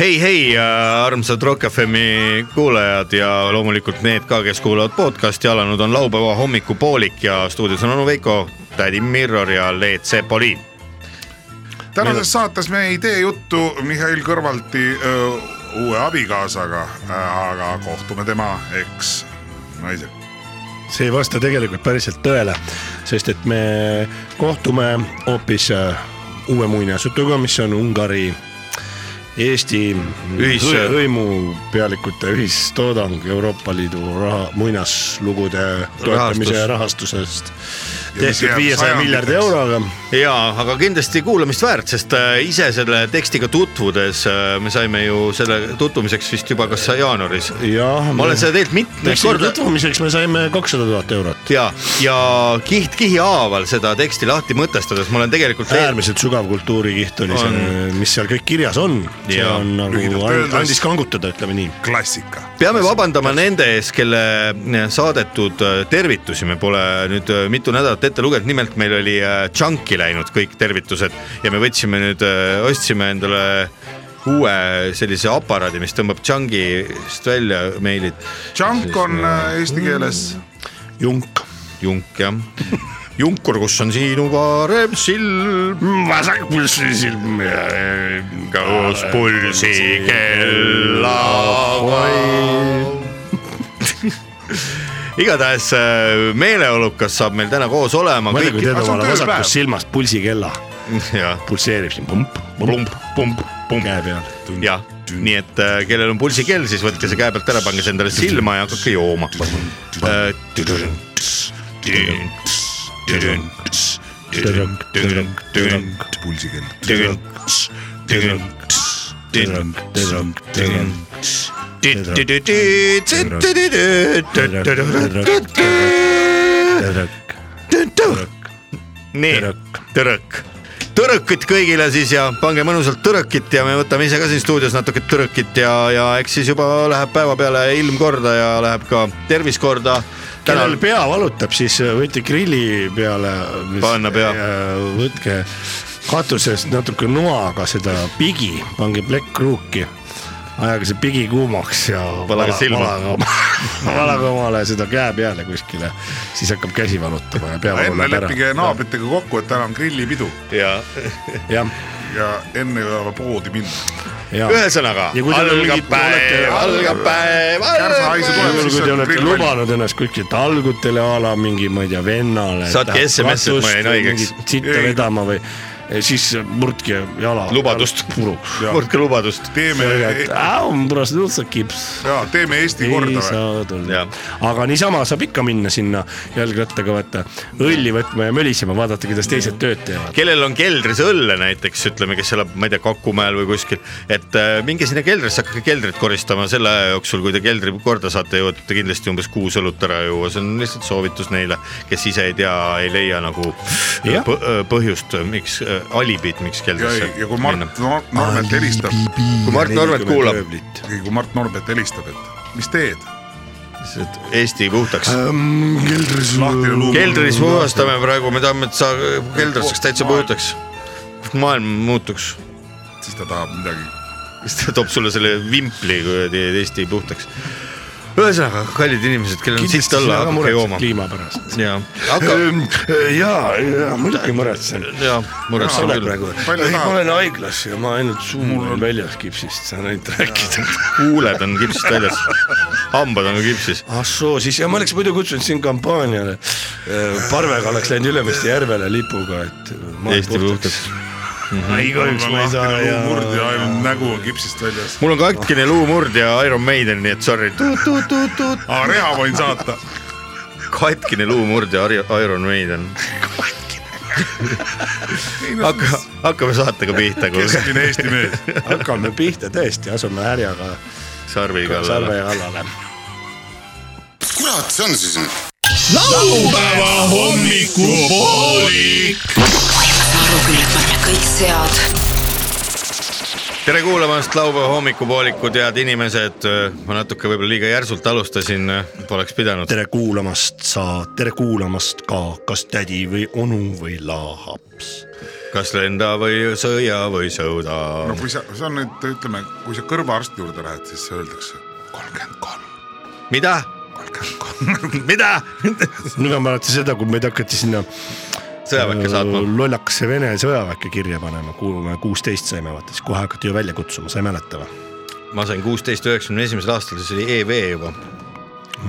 hei, hei, armsad Rock FM-i kuulajad ja loomulikult need ka, kes kuulavad podcast'i, alanud on laupäeva hommikupoolik ja stuudios on onu Veiko, tädi Mirror ja Leet Sepolin. tänases saates me ei tee juttu Mihhail Kõrvalti öö, uue abikaasaga, aga kohtume tema eksnaisega see ei vasta tegelikult päriselt tõele, sest et me kohtume hoopis uue muinasjutuga, mis on Ungari Eesti Ühis- hõimupealikute ühistoodang Euroopa Liidu raha, muinaslugude toetamise ja rahastusest tehtud viiesaja miljardi euroga. ja, aga kindlasti kuulamist väärt, sest äh, ise selle tekstiga tutvudes äh, me saime ju selle tutvumiseks vist juba kas jaanuaris. ma olen seda teilt mitmeid korda. tutvumiseks me saime kakssada tuhat eurot. ja, ja kiht kihi haaval seda teksti lahti mõtestades ma olen tegelikult. äärmiselt sügav kultuurikiht oli on... see, mis seal kõik kirjas on. See ja. on nagu andis kangutada, ütleme nii. klassika. peame vabandama nende ees, kelle saadetud äh, tervitusi me pole nüüd mitu nädalat ette lugenud, nimelt meil oli Chunki läinud kõik tervitused ja me võtsime nüüd, ostsime endale uue sellise aparaadi, mis tõmbab Chunkist välja meilid. Chunk on eesti keeles junk. junk jah Junkur, kus on sinu parem silm, vasak pulssisilm ja koos pulsi kellaga igatahes äh, meeleolukas saab meil täna koos olema. mõtle, kui teed omale vasakust silmast pulsikella. pulseerib siin pump, pump, pump, pump käe peal. jah, nii et äh, kellel on pulsikell, siis võtke see käe pealt ära, pange see endale silma ja hakake jooma. Pulsikell nii, tõrõk, tõrõkit kõigile siis ja pange mõnusalt tõrõkit ja me võtame ise ka siin stuudios natuke tõrõkit ja, ja eks siis juba läheb päevapeale ilm korda ja läheb ka tervis korda. Kellel pea valutab, siis võite grilli peale. panna pea. võtke katusest natuke noaga seda pigi, pange plekkruuki ajage see pigi kuumaks ja valage silma. valage omale seda käe peale kuskile, siis hakkab käsi valutama ja pea valub ära. leppige naabritega kokku, et täna on grillipidu. ja, ja, enne ei ole poodi minna. ühesõnaga, algab päev, algab päev. tuleb, siis kui te olete lubanud ennast kuskilt algutele a la mingi, ma ei tea, vennale. saatke SMS, et ma jäin haigeks. sitta vedama või siis murdke jala. lubadust. murdke lubadust. teeme. on prostituutsa kips. ja teeme Eesti ei korda või? aga niisama saab ikka minna sinna jalgrattaga vaata õlli võtma ja mölisema, vaadata, kuidas teised tööd teevad. kellel on keldris õlle näiteks, ütleme, kes elab, ma ei tea, Kakumäel või kuskil, et äh, minge sinna keldrisse, hakake keldrit koristama selle aja jooksul, kui te keldri korda saate, jõuate kindlasti umbes kuus õlut ära juua, see on lihtsalt soovitus neile, kes ise ei tea, ei leia nagu äh, äh, põhjust, miks äh, alibit, miks keldrisse. ja kui Mart Normet helistab. kui Mart Normet kuulab. kui Mart Normet helistab, et mis teed? Eesti puhtaks ähm,. keldris. keldris puhastame praegu, me tahame, et sa keldris saaks täitsa puhtaks. maailm muutuks. siis ta tahab midagi. siis ta toob sulle selle vimpli kuradi Eesti puhtaks ühesõnaga, kallid inimesed, kellel on sitt alla, hakake jooma. kliima pärast. ja, aga. ja, ja muidugi muretsen. ja, muretsen küll. ma olen haiglas ja ma ainult suu olen väljas kipsist, saan ainult rääkida. huuled on kipsist väljas, hambad on ka kipsis. ah soo, siis ja ma oleks muidu kutsunud sind kampaaniale. parvega oleks läinud Ülemiste järvele lipuga, et. Eesti puhtaks mm. -hmm. ei kahjuks ma ei saa ja. luumurd ja ainult nägu on kipsist väljas. mul on katkine luumurd ja Iron Maiden, nii et sorry. aga reha võin saata. katkine luumurd ja Iron Maiden hakka, hakkame saatega pihta. keskmine Eesti mees. hakkame pihta tõesti, asume härjaga. sarvi kallale. sarve kallale. kurat see on siis nüüd? laupäeva hommikupoolik kõik sead. tere kuulamast laupäeva hommikupoolikud, head inimesed. ma natuke võib-olla liiga järsult alustasin, poleks pidanud. tere kuulamast sa, tere kuulamast ka, kas tädi või onu või laahaps kas lenda või sõia või sõuda no. kui sa, see on nüüd ütleme, kui sa kõrvaarsti juurde lähed, siis öeldakse kolmkümmend kolm, mida? kolmkümmend kolm. mida? ma mäletan seda, kui meid hakati sinna sõjaväkke saatma. lollakasse Vene sõjaväkke kirja panema, kuhu me kuusteist saime, vaata siis kohe hakati ju välja kutsuma, sa ei mäleta või? ma sain kuusteist üheksakümne esimesel aastal, siis oli EV juba.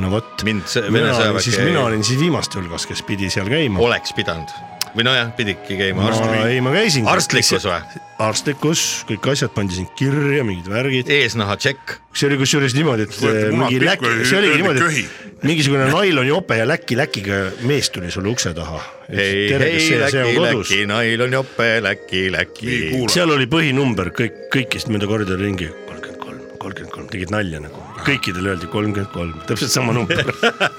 no vot. mind see mina Vene siis, mina sõjaväkke olin siis viimaste hulgas, kes pidi seal käima. oleks pidanud või nojah, pididki käima ma arstli, ei, ma käisin. arstlikkus või? arstlikkus, kõik asjad pandi siin kirja, mingid värgid. eesnaha tšekk. see oli kusjuures niimoodi, et äh, mingi läki see oligi niimoodi et mingisugune nailonijope ja läki läkiga mees tuli sulle ukse taha. ei, ei läki, läki, nailonjope, läki, läki seal oli põhinumber kõik, kõikist mööda koridori ringi, kolmkümmend kolm, kolmkümmend kolm, tegid nalja nagu, kõikidele öeldi kolmkümmend kolm, täpselt sama number.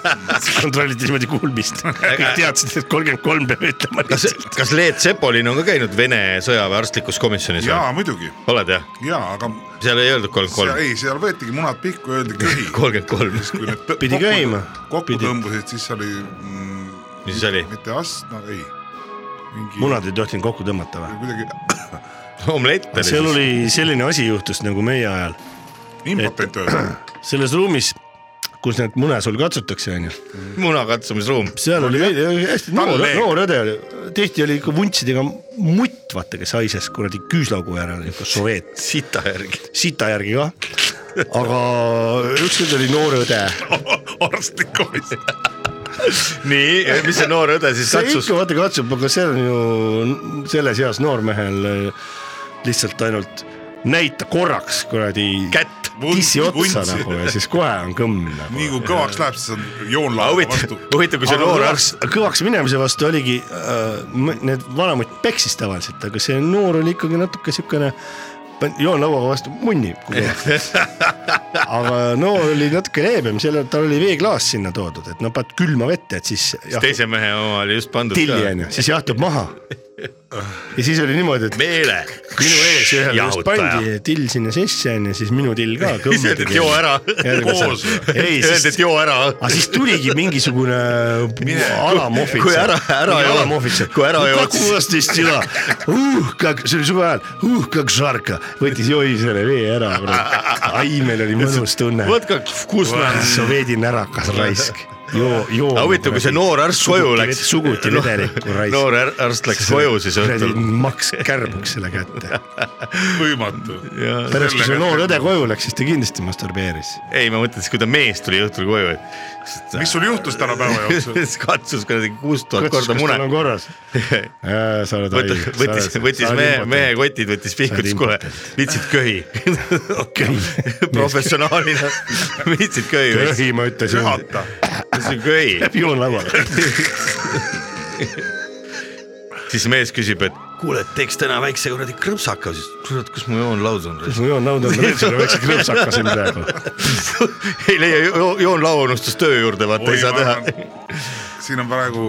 kontrolliti niimoodi kulmist, kõik teadsid, et kolmkümmend kolm peab ütlema kas, kas Leet Sepolin on ka käinud Vene sõjaväe arstlikus komisjonis jaa muidugi oled jah? ja aga seal ei öeldud kolmkümmend seal, kolm, ei, seal võetigi munad pikku, öeldi köhi. kolmkümmend kolm, Pidi käima. kokku Pidi. tõmbasid, siis oli mm, mis siis oli? mitte ast, no ei. munad ei tohtinud kokku tõmmata või? kuidagi omelett oli seal siis. oli selline asi juhtus nagu meie ajal, impotent öelda. selles ruumis, kus need mune sul katsutakse, onju muna katsumisruum. seal oli hästi noor noor õde oli, tihti oli ikka vuntsidega mutt, vaata, kes haises kuradi küüslaugu järel, ikka soveet, sita järgi. sita järgi ka. aga ükskord oli noor õde, arstlik komisjon. nii, mis see noor õde siis see katsus ikka? vaata katsub, aga see on ju selles eas noormehel lihtsalt ainult näita korraks kuradi kätt. Tissi otsa nagu ja siis kohe on kõmm nagu. nii kui kõvaks läheb, siis on joonlaua huvitav vastu., huvitav, kui see noor kõvaks arst,, kõvaks minemise vastu oligi äh,, need vanamutt peksis tavaliselt, aga see noor oli ikkagi natuke siukene, joonlauaga vastu munni. aga noor oli natuke leebem, seal tal oli veeklaas sinna toodud, et no paned külma vette, et siis teise mehe oma oli just pandud tilli onju, siis jahtub maha ja siis oli niimoodi, et meele. minu ees ühel just pandi till sinna sisse onju, siis minu till ka. siis öeldi, et joo ära. koos. öeldi, et joo ära. aga siis tuligi mingisugune alamohvitser. kui ära, ära ei ole. kui ära ei ole. kaksteist sina. uh, kak-, see oli suve ajal. uh, kak žarka. võttis joi selle vee ära. ai, meil oli mõnus tunne. vot kak vkusna. sovjedi närakas raisk joo, joo. aga huvitav, kui see noor arst koju läks. suguti vedelikku raisk. noor ar- arst läks koju siis õhtul. maks kärbuks selle kätte. võimatu. pärast, kui see noor õde koju läks, siis ta kindlasti masturbeeris. ei, ma mõtlen siis, kui ta mees tuli õhtul koju. mis sul juhtus täna päeva jooksul? katsus kuradi kuus tuhat korda mune on. korras. sa oled võttis, võttis, võttis mehe, mehe kotid, võttis pihkuks, kuule, viitsid köhi. professionaalina viitsid köhi köhi, ma ütlesin. köhata. See on köhi. joonlauale. siis mees küsib, et kuule, teeks täna väikse kuradi krõpsaka, siis kurat, kus mu joonlaud on? kus mu joonlaud on, ma näen sulle väikse krõpsaka siin praegu. ei leia, joonlaua unustas töö juurde, vaata ei saa teha. siin on praegu,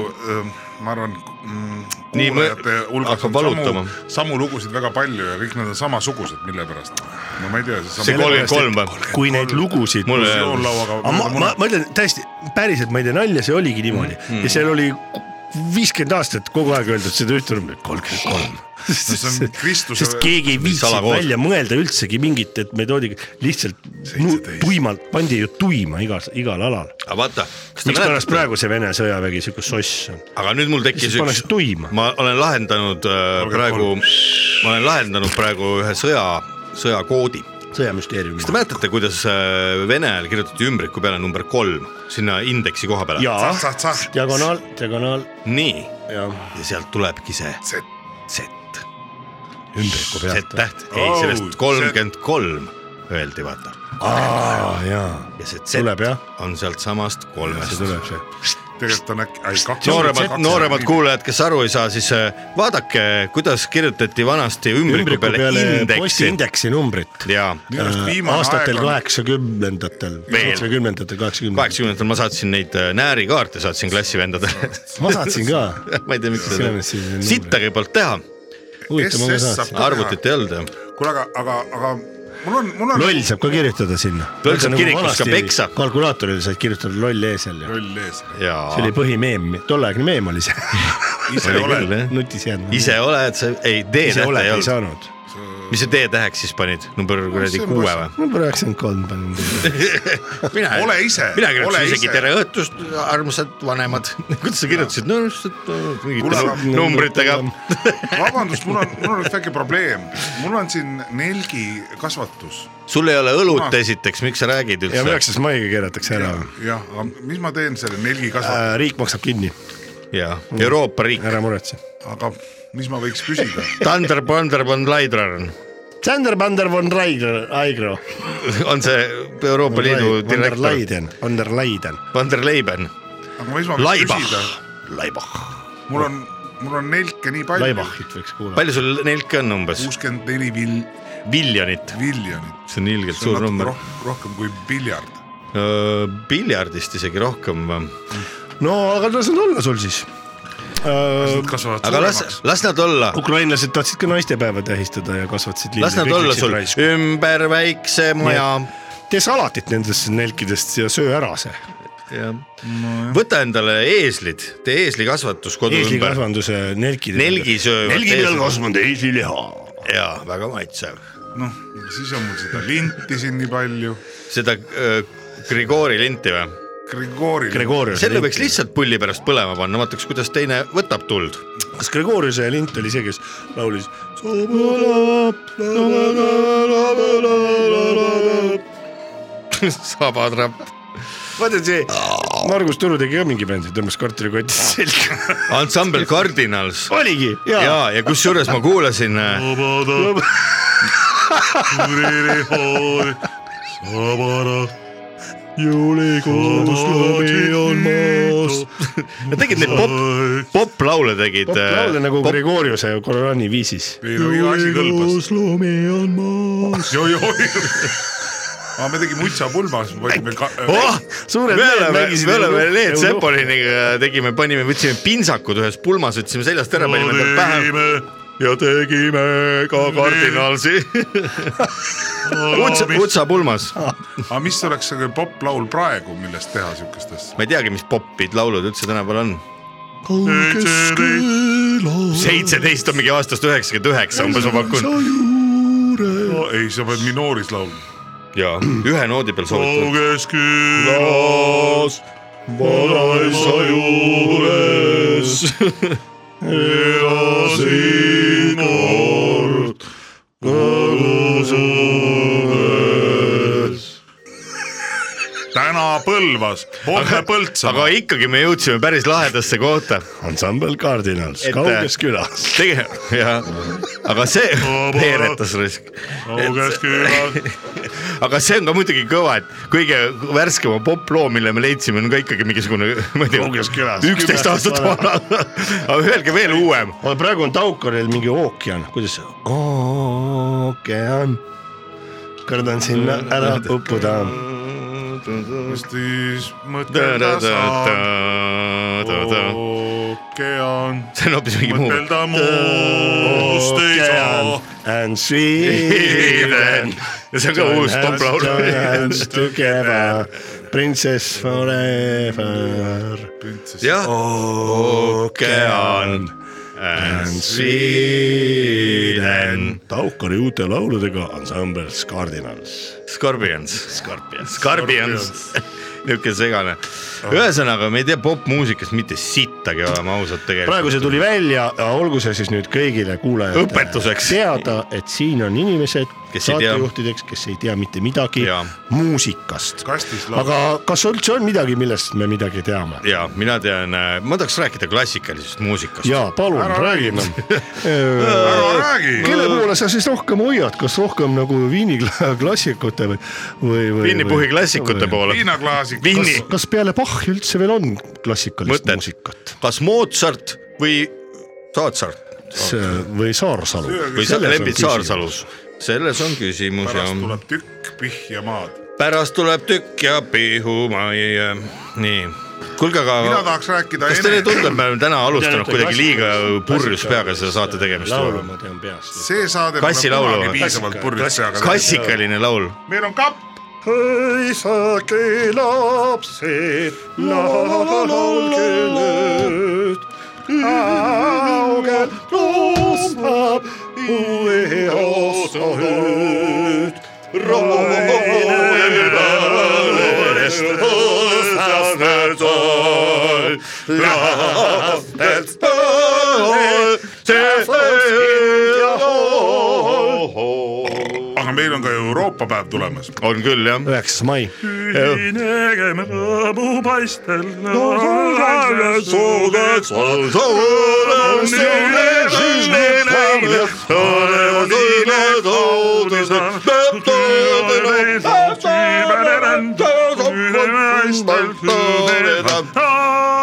ma arvan mm,, kuulajate hulgas hakkab on valutama. samu, samu lugusid väga palju ja kõik need on samasugused, mille pärast. no ma ei tea, see see kolmkümmend kolm või? kui neid lugusid. Ma, ma, ma ütlen täiesti päriselt, ma ei tee nalja, see oligi niimoodi mm. ja seal oli viiskümmend aastat kogu aeg öeldud seda ühte numbrit, kolmkümmend kolm. see on Kristuse- sest keegi ei viitsinud välja mõelda üldsegi mingit, et me toodi lihtsalt nu- tuimalt pandi ju tuima igal, igal alal. aga vaata, mikspärast praegu see Vene sõjavägi siuke soss on? aga nüüd mul tekkis üks, tuima. ma olen lahendanud äh, praegu, ma olen lahendanud praegu ühe sõja, sõjakoodi sõjamüsteerium. kas te mäletate, kuidas äh, Vene ajal kirjutati ümbriku peale number kolm sinna indeksi koha peale? diagonaal, diagonaal nii, ja ja sealt tulebki see see Z, ümbriku pealt. Z-täht, ei Oh, sellest kolmkümmend kolm öeldi, vaata. ja see Z tuleb on sealtsamast see kolmest. tuleb see. Tegelikult on äkki, ai kaks. nooremad, nooremad kuulajad, kes aru ei saa, siis äh, vaadake, kuidas kirjutati vanasti ümbriku ümbriku peale peale indeksi postiindeksi numbrit. viimane aastatel kaheksakümnendatel, seitsmekümnendatel, kaheksakümnendatel. kaheksakümnendatel ma saatsin neid äh, näärikaarte, saatsin klassivendadele. ma saatsin ka, ma ei tea, miks numbrid. sittagi polnud teha, arvutit ei olnud jah. kuule, aga, aga, aga mul on, mul on. loll saab ka kirjutada sinna. Loll saab kirikus ka peksa. kalkulaatoril said kirjutada loll ees seal ju. loll ees. ja see oli põhimeem, tolleaegne meem oli see. ise oled, nutiseadme. ise oled sa, ei ise D-tähte oled, ei ei olnud, saanud. Mis see D-täheks siis panid, number kuradi on kuue või? number üheksakümmend kolm panin. mina Ole ise, mina kirjutasin isegi ise. tere õhtust, armsad vanemad. kuidas sa kirjutasid, no lihtsalt äh, mingite numbritega. vabandust, mul on, mul on üks väike probleem, mul on siin nelgi kasvatus sul ei ole õlut Kuna- esiteks, miks sa räägid ja üldse? üheksas maiga keeratakse ära. jah, aga mis ma teen selle nelgi kasvatusega, riik maksab kinni, jaa, Euroopa riik. ära muretse. aga mis ma võiks küsida? Thunder Thunder von Leidrar Sander Vander von Raigro, Aigro. on see Euroopa Liidu Van der direktor, Leiden, Van der Leiden. Van der Leiben, aga mis ma võiks Laibach küsida?, Laibach. mul on, mul on nelke nii palju, Laibachit võiks kuulata. palju sul nelke on umbes? kuuskümmend neli vil-, miljonit, miljonit. see on ilgelt suur number. roh- rohkem kui piljard. piljardist isegi rohkem. no aga las nad olla sul siis. Nad kasvavad aga las las nad olla, ukrainlased tahtsid ka naistepäeva tähistada ja kasvatasid. las nad olla sul ümber väikse maja. tee salatit nendest nelkidest ja söö ära see. võta endale eeslid, tee eeslikasvatus kodu ümber. eeslikasvanduse nelkide. Nelgi söövad nelgi peal eesli. kasvanud eesliliha. jaa, väga maitsev. noh, siis on mul seda linti siin nii palju. seda äh, Grigori linti või? Grigori. Gregorius. selle võiks. lihtsalt pulli pärast põlema panna, vaataks, kuidas teine võtab tuld. kas Gregoriuse lint oli see, kes laulis? sabatrapp. vaata see, Margus Turu tegi ka mingi bändi, tõmbas kartulikotist selga. ansambel Cardinals. oligi, jaa. ja, ja kusjuures ma kuulasin äh, juulikuus on maas. Nad tegid neid pop, poplaule tegid. laule nagu Gregoriuse Korani viisis. ei no iga asi kõlbas. loomi on maas. aga me tegime Utsa pulmas, me panime ka-. oh, Suured me mehed oleme, mängisid me oleme Euro- Zeppeliniga tegime, panime, võtsime pintsakud ühes pulmas, võtsime seljast ära, panime tal pähe ja tegime ka kardinaalsi. Utsa, Utsa pulmas, aga mis oleks see poplaul praegu, millest teha siukest asja? ma ei teagi, mis popid laulud üldse tänapäeval on. seitseteist on mingi aastast üheksakümmend üheksa umbes ma pakun. No, ei, sa pead minooris laulma. ja ühe noodi peal soovitan. kauges külas vanaisa juures elasin kord täna Põlvas, homme Põltsamaa aga. ikkagi me jõudsime päris lahedasse kohta. ansambel Cardinals, kauges külas. tege-, jah, aga see veeretas risk. kauges külas, aga see on ka muidugi kõva, et kõige värskema poploo, mille me leidsime, on ka ikkagi mingisugune, ma ei tea üksteist aastat vana. aga öelge veel uuem. praegu on Taukaril mingi ookean, kuidas? ookean, kardan sinna ära uppuda. Siis mõtelda saab ookean, see on hoopis mingi muu. mõtelda muust ei saa. And Sweden. ja see on ka uus poplaul. Together, princess forever. jah, ookean and Sweden. Taukari uute lauludega ansambel Cardinals. Scorpions, Scorpions. Scorpions, niisugune segane. ühesõnaga, me ei tea popmuusikast mitte sittagi, oleme ausad tegelikult. praegu see tuli välja, olgu see siis nüüd kõigile kuulajatele Õpetuseks. teada, et siin on inimesed, Kes ei tea. saatejuhtideks, kes ei tea mitte midagi Jaa. muusikast. aga kas üldse on midagi, millest me midagi teame? ja mina tean, ma tahaks rääkida klassikalisest muusikast. ja palun Ära räägime. ära räägi. kelle poole sa siis rohkem hoiad, kas rohkem nagu Viini kla- klassikute või, või, või? Vinni-Puhi klassikute poole. viinaklaasik. Vinni, kas, kas peale Bachi üldse veel on klassikalist Mõtted. muusikat? kas Mozart või Tootsart või Saarsalu? või sa Lembit Saarsalus, selles on küsimus ja pärast tuleb tükk pihja maad. pärast tuleb tükk ja pihumai, nii. kuulge, mina aga tahaks rääkida kas teile ei tundu, et me oleme täna alustanud kuidagi liiga purjus peaga seda saate tegemist? laulu ma tean peast. see saade pole kunagi piisavalt purjus peaga. klassikaline laul. meil on kapp, hõisake lapsed, laulge nüüd. Augen nostab ueosta hüüd. Roinen päälest ostastel toi, lastelt toi, se meil on ka Euroopa päev tulemas. on küll jah. üheksas mai. nägeme rõõmu paistel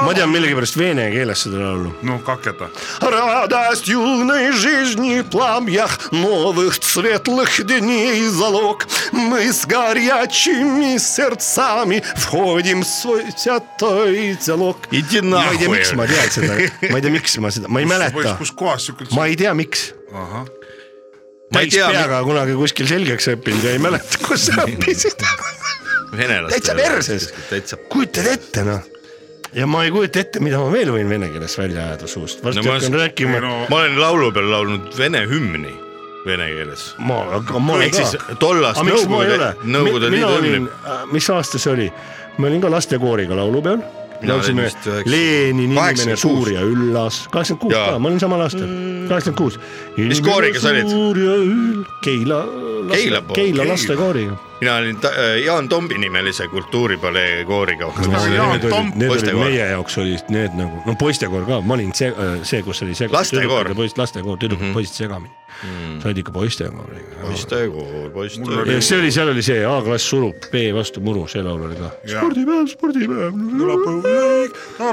ma tean millegipärast vene keeles seda laulu . noh , kaketa . Радость юной жизни в пламях новых светлых дней залог. Мы с горячими сердцами входим в свой святой диалог . Иди ma ei tea , нахуй. miks ma tean seda , ma ei tea , miks ma seda , ma ei mäleta , kus kohas siuke . ma ei tea , miks . ahah , ma ei täis tea , peaga kunagi kuskil selgeks õppinud ja ei mäleta , kus sa õppisid . venelaste . täitsa perses täitsa . kujutad ette noh ja ma ei kujuta ette, mida ma veel võin vene keeles välja ajada suust, varsti No ma- hakkan rääkima ei no ma olen laulu peal laulnud vene hümni vene keeles. ma, aga ma olen ehk siis ka. tollast ma Nõukogude, Nõukogude Liidu olin hümni., mis aasta see oli, ma olin ka lastekooriga laulupeol. Laulsime Lenin, inimene 86. suur ja üllas, kaheksakümmend kuus ka, ma olin samal aastal, kaheksakümmend kuus. Mis kooriga sa olid? suur ja üll-, Keila, Keila Keila. lastekooriga. Mina olin ta, äh, Jaan Tombi nimelise kultuuripalee kooriga. Aga Jaan Need olid, poistekoor. meie jaoks olid need nagu, no poistekoor ka, ma olin see, see, kus oli sega- Lastekoor. lastekoor, tüdrukud mm Mhm. -hmm., poisid segamini mm. sa olid ikka poistekoor, poistekoor oli- ja see oli, seal oli see A-klass surub B vastu muru, see laul oli ka. Spordipäev, spordipäev.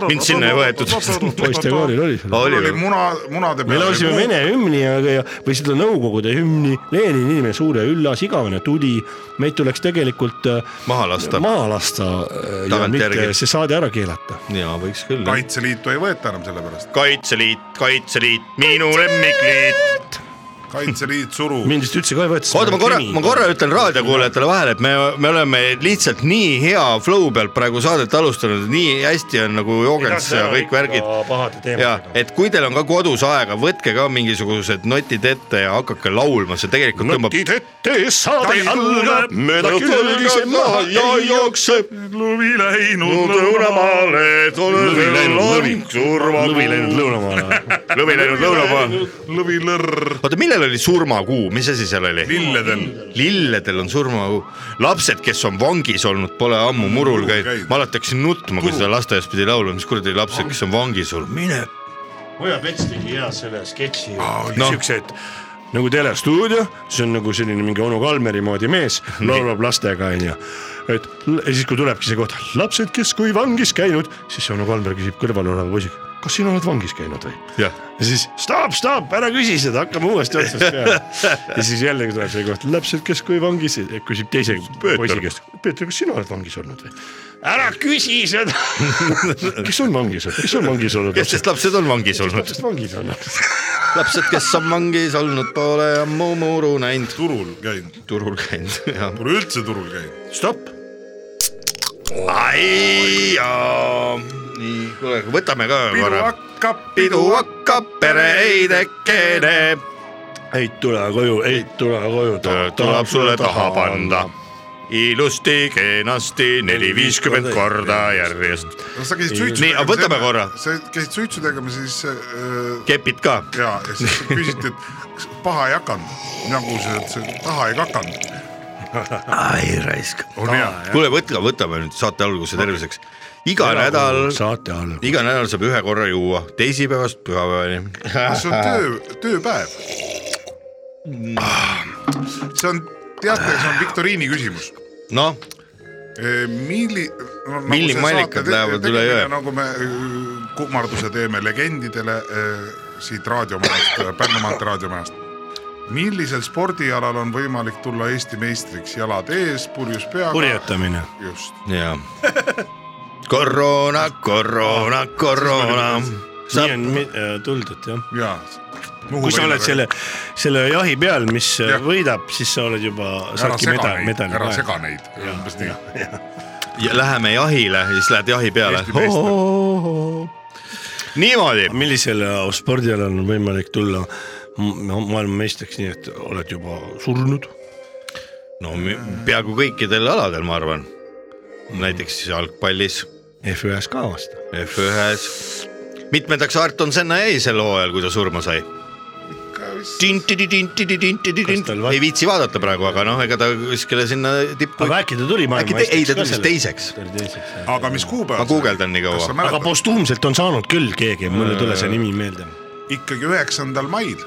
Mind sinna ei võetud. poistekooril oli oli muna, munade me peal. laulsime vene hümni ja, ja, või seda Nõukogude hümni, Lenini inimene suur ja üllas, igavene tuli. meid tuleks tegelikult äh, maha lasta. maha lasta äh, ja mitte see saade ära keelata. jaa, võiks küll. kaitseliitu ei võeta enam selle pärast. kaitseliit, kaitseliit, minu lemmikliit. Kaitseliit surub. mind vist üldse ka ei võeta. oota, ma korra, ma korra ütlen raadiokuulajatele vahele, et me, me oleme lihtsalt nii hea flow pealt praegu saadet alustanud, nii hästi on nagu joogents ja kõik värgid. ja et kui teil on ka kodus aega, võtke ka mingisugused notid ette ja hakake laulma, see tegelikult tõmbab. notid ette, saade algab, mööda külgi see maha ja jookseb. klubi läinud lõunamaale, lõvi läinud, lõvi, lõvi läinud lõunamaale. lõvi läinud lõunamaale. lõvilõrr. oota, millal oli surmakuu, mis asi seal oli? lilledel. lilledel on surmakuu, lapsed, kes on vangis olnud, pole ammu murul käinud ma alati hakkasin nutma, kui seda lasteaias pidi laulma, mis kuradi lapsed, kes on vangis olnud, mine. Oja Pets tegi hea selle sketši Aa, no., siuksed nagu telestuudio, see on nagu selline mingi onu Kalmeri moodi mees, laulab lastega onju. et ja siis, kui tulebki see koht, lapsed, kes kui vangis käinud, siis onu Kalmer küsib kõrval oleva poisiga, kas sina oled vangis käinud või? ja siis stopp, stopp, ära küsi seda, hakkame uuesti otsast peale. ja siis jällegi tuleb see koht, lapsed, kes kui vangis, küsib teise poisi käest, Peeter, kas sina oled vangis olnud või? ära küsi seda. kes on vangis kes on vangis olnud? kes sest lapsed on vangis olnud, lapsed vangis olnud. lapsed, kes on vangis olnud, pole ammu muru näinud, turul käinud, turul käinud, jah. pole üldse turul käinud. stopp. ai jaa, nii, kuule, võtame ka pidu korra. hakkab, pidu hakkab, pere ei tekene, ei tule koju, ei tule koju. tuleb sulle taha panda. ilusti, kenasti neli, viiskümmend korda järjest. sa käisid suitsu Nii, aga võtame korra. sa käisid suitsu tegemas, siis äh, kepid ka, ja, ja siis küsiti, et kas paha ei hakanud. nagu see, et see taha ei kakanud. ai raisk. kuule, võtke, võtame nüüd saate alguse terviseks. Iga nädal, iga nädal saab ühe korra juua, teisipäevast pühapäevani. see on töö, tööpäev. see on, teate, see on viktoriini küsimus. noh, milli- no,. Millimallikad lähevad üle jõe. nagu me öö, kummarduse teeme legendidele öö, siit raadiomajast, Pärnu maantee raadiomajast. millisel spordialal on võimalik tulla Eesti meistriks, jalad ees, purjus peaga? purjetamine. just, jaa. koroona, koroona, koroona. nii on äh, tuldud jah. ja. kui sa oled selle, selle jahi peal, mis äh, Jah. võidab, siis sa oled juba, saadki sega medali, ära sega neid, umbes nii. ja läheme jahile ja siis lähed jahi peale niimoodi, millisel spordialal on võimalik tulla ma- maailmameistriks, nii et oled juba surnud? no peaaegu kõikidel aladel, ma arvan. näiteks jalgpallis, F1-s ka vast. F1-s. mitmendaks Arton Senna jäi sel hooajal, kui ta surma sai? Ei viitsi vaadata praegu, aga noh, ega ta kuskile sinna tippu. aga äkki ta tuli te, ei, ta tuli maailmameistriks siis teiseks. aga mis kuupäev? ma guugeldan nii kaua. aga postuumselt on saanud küll keegi, mul ei tule see nimi meelde. ikkagi üheksandal mail.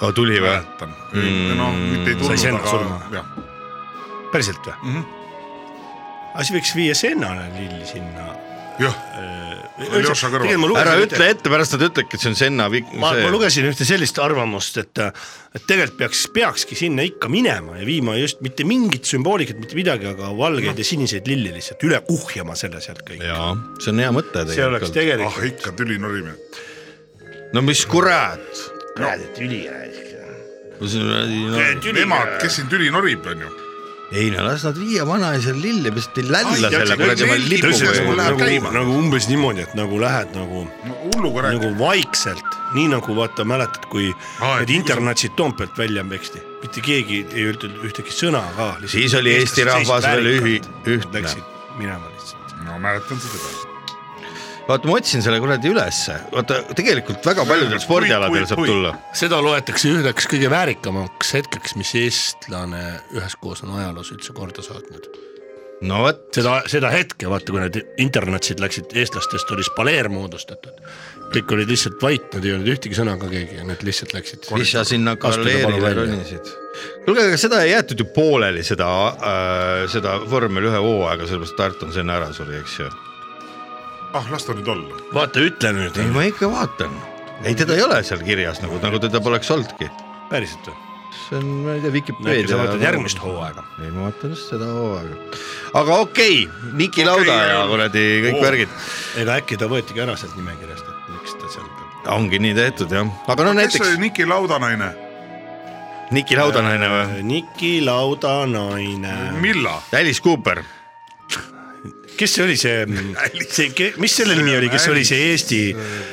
oh,. tuli või? mäletan, no mitte ei Sai tulnud, Senna aga surma. jah, päriselt või mm? Mhm. Aga siis võiks viia Sennale lilli sinna. jah, Aljoša kõrval. ära ütle ette, pärast nad ütlevad, et see on Senna. ma, ma lugesin ühte sellist arvamust, et, et tegelikult peaks, peakski sinna ikka minema ja viima just mitte mingit sümboolikat, mitte midagi, aga valgeid ja siniseid lilli lihtsalt üle kuhjama selle sealt kõik. jaa, see on hea mõte see oleks tegelikult. tegelikult ah ikka tüli norimine. no mis kurat. kuradi tüli raisk. Nemad, kes siin tüli norib, onju. Ei no las nad viia vanaisal lilli, mis te lälla selle kuradi lipuga nagu, nagu umbes niimoodi, et nagu lähed nagu no nagu vaikselt, nii nagu vaata, mäletad, kui Aa, need internatsid Toompealt välja peksti, mitte keegi ei öelnud ühtegi sõna ka. Siis oli Eesti rahvas veel ühi- ühtne. Läksid minema lihtsalt. no mäletan seda ka. vaata, ma otsin selle kuradi ülesse, vaata tegelikult väga paljudel spordialadel saab tulla. seda loetakse üheks kõige väärikamaks hetkeks, mis eestlane üheskoos on ajaloos üldse korda saatnud. no vot, seda, seda hetke, vaata, kui need internatsid läksid, eestlastest oli spaleer moodustatud. kõik olid lihtsalt vait, nad ei öelnud ühtegi sõna ka keegi ja nad lihtsalt läksid. mis sa sinna välja. ronisid? kuulge, aga seda ei jäetud ju pooleli, seda äh,, seda vormel ühe hooaega, sellepärast et Arton Senna ära suri, eks ju. ah, las ta nüüd olla. vaata, ütle nüüd, ei, ma ikka vaatan. ei, teda ei ole seal kirjas nagu, nagu teda poleks olnudki. päriselt või? see on, ma ei tea, Vikipeedia. sa vaatad järgmist hooaega? ei, ma vaatan just seda hooaega. aga okei okay,, Niki Lauda Okei, ja kuradi kõik oo. värgid. ega äkki ta võetigi ära sealt nimekirjast, et miks ta seal peab? ongi nii tehtud jah, aga no kes näiteks oli Niki Laudanaine? Niki Laudanaine või? Niki Lauda naine. Milla? Alice Cooper. Kes see oli see, see, mis selle nimi oli, kes oli see Eesti,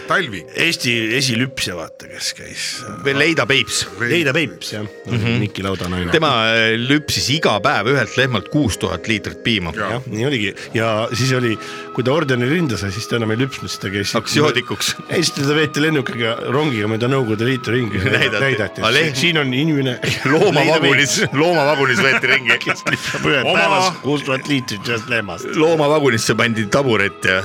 Talvik. Eesti esilüpsja, vaata, kes käis. Leida Peips. Leida Peips jah mm, -hmm. Niki Lauda naine. tema äh, lüpsis iga päev ühelt lehmalt kuus tuhat liitrit piima. jah, nii oligi ja siis oli, kui ta ordeni rinda sai, siis ta enam ei lüpsnud, siis ta käis. hakkas joodikuks. ei, siis teda veeti lennukiga rongiga mööda Nõukogude Liitu ringi Näidati. siin on inimene. loomavagunis, loomavagunis võeti ringi. päevas kuus tuhat liitrit ühest lehmast. loomavagunisse pandi taburet ja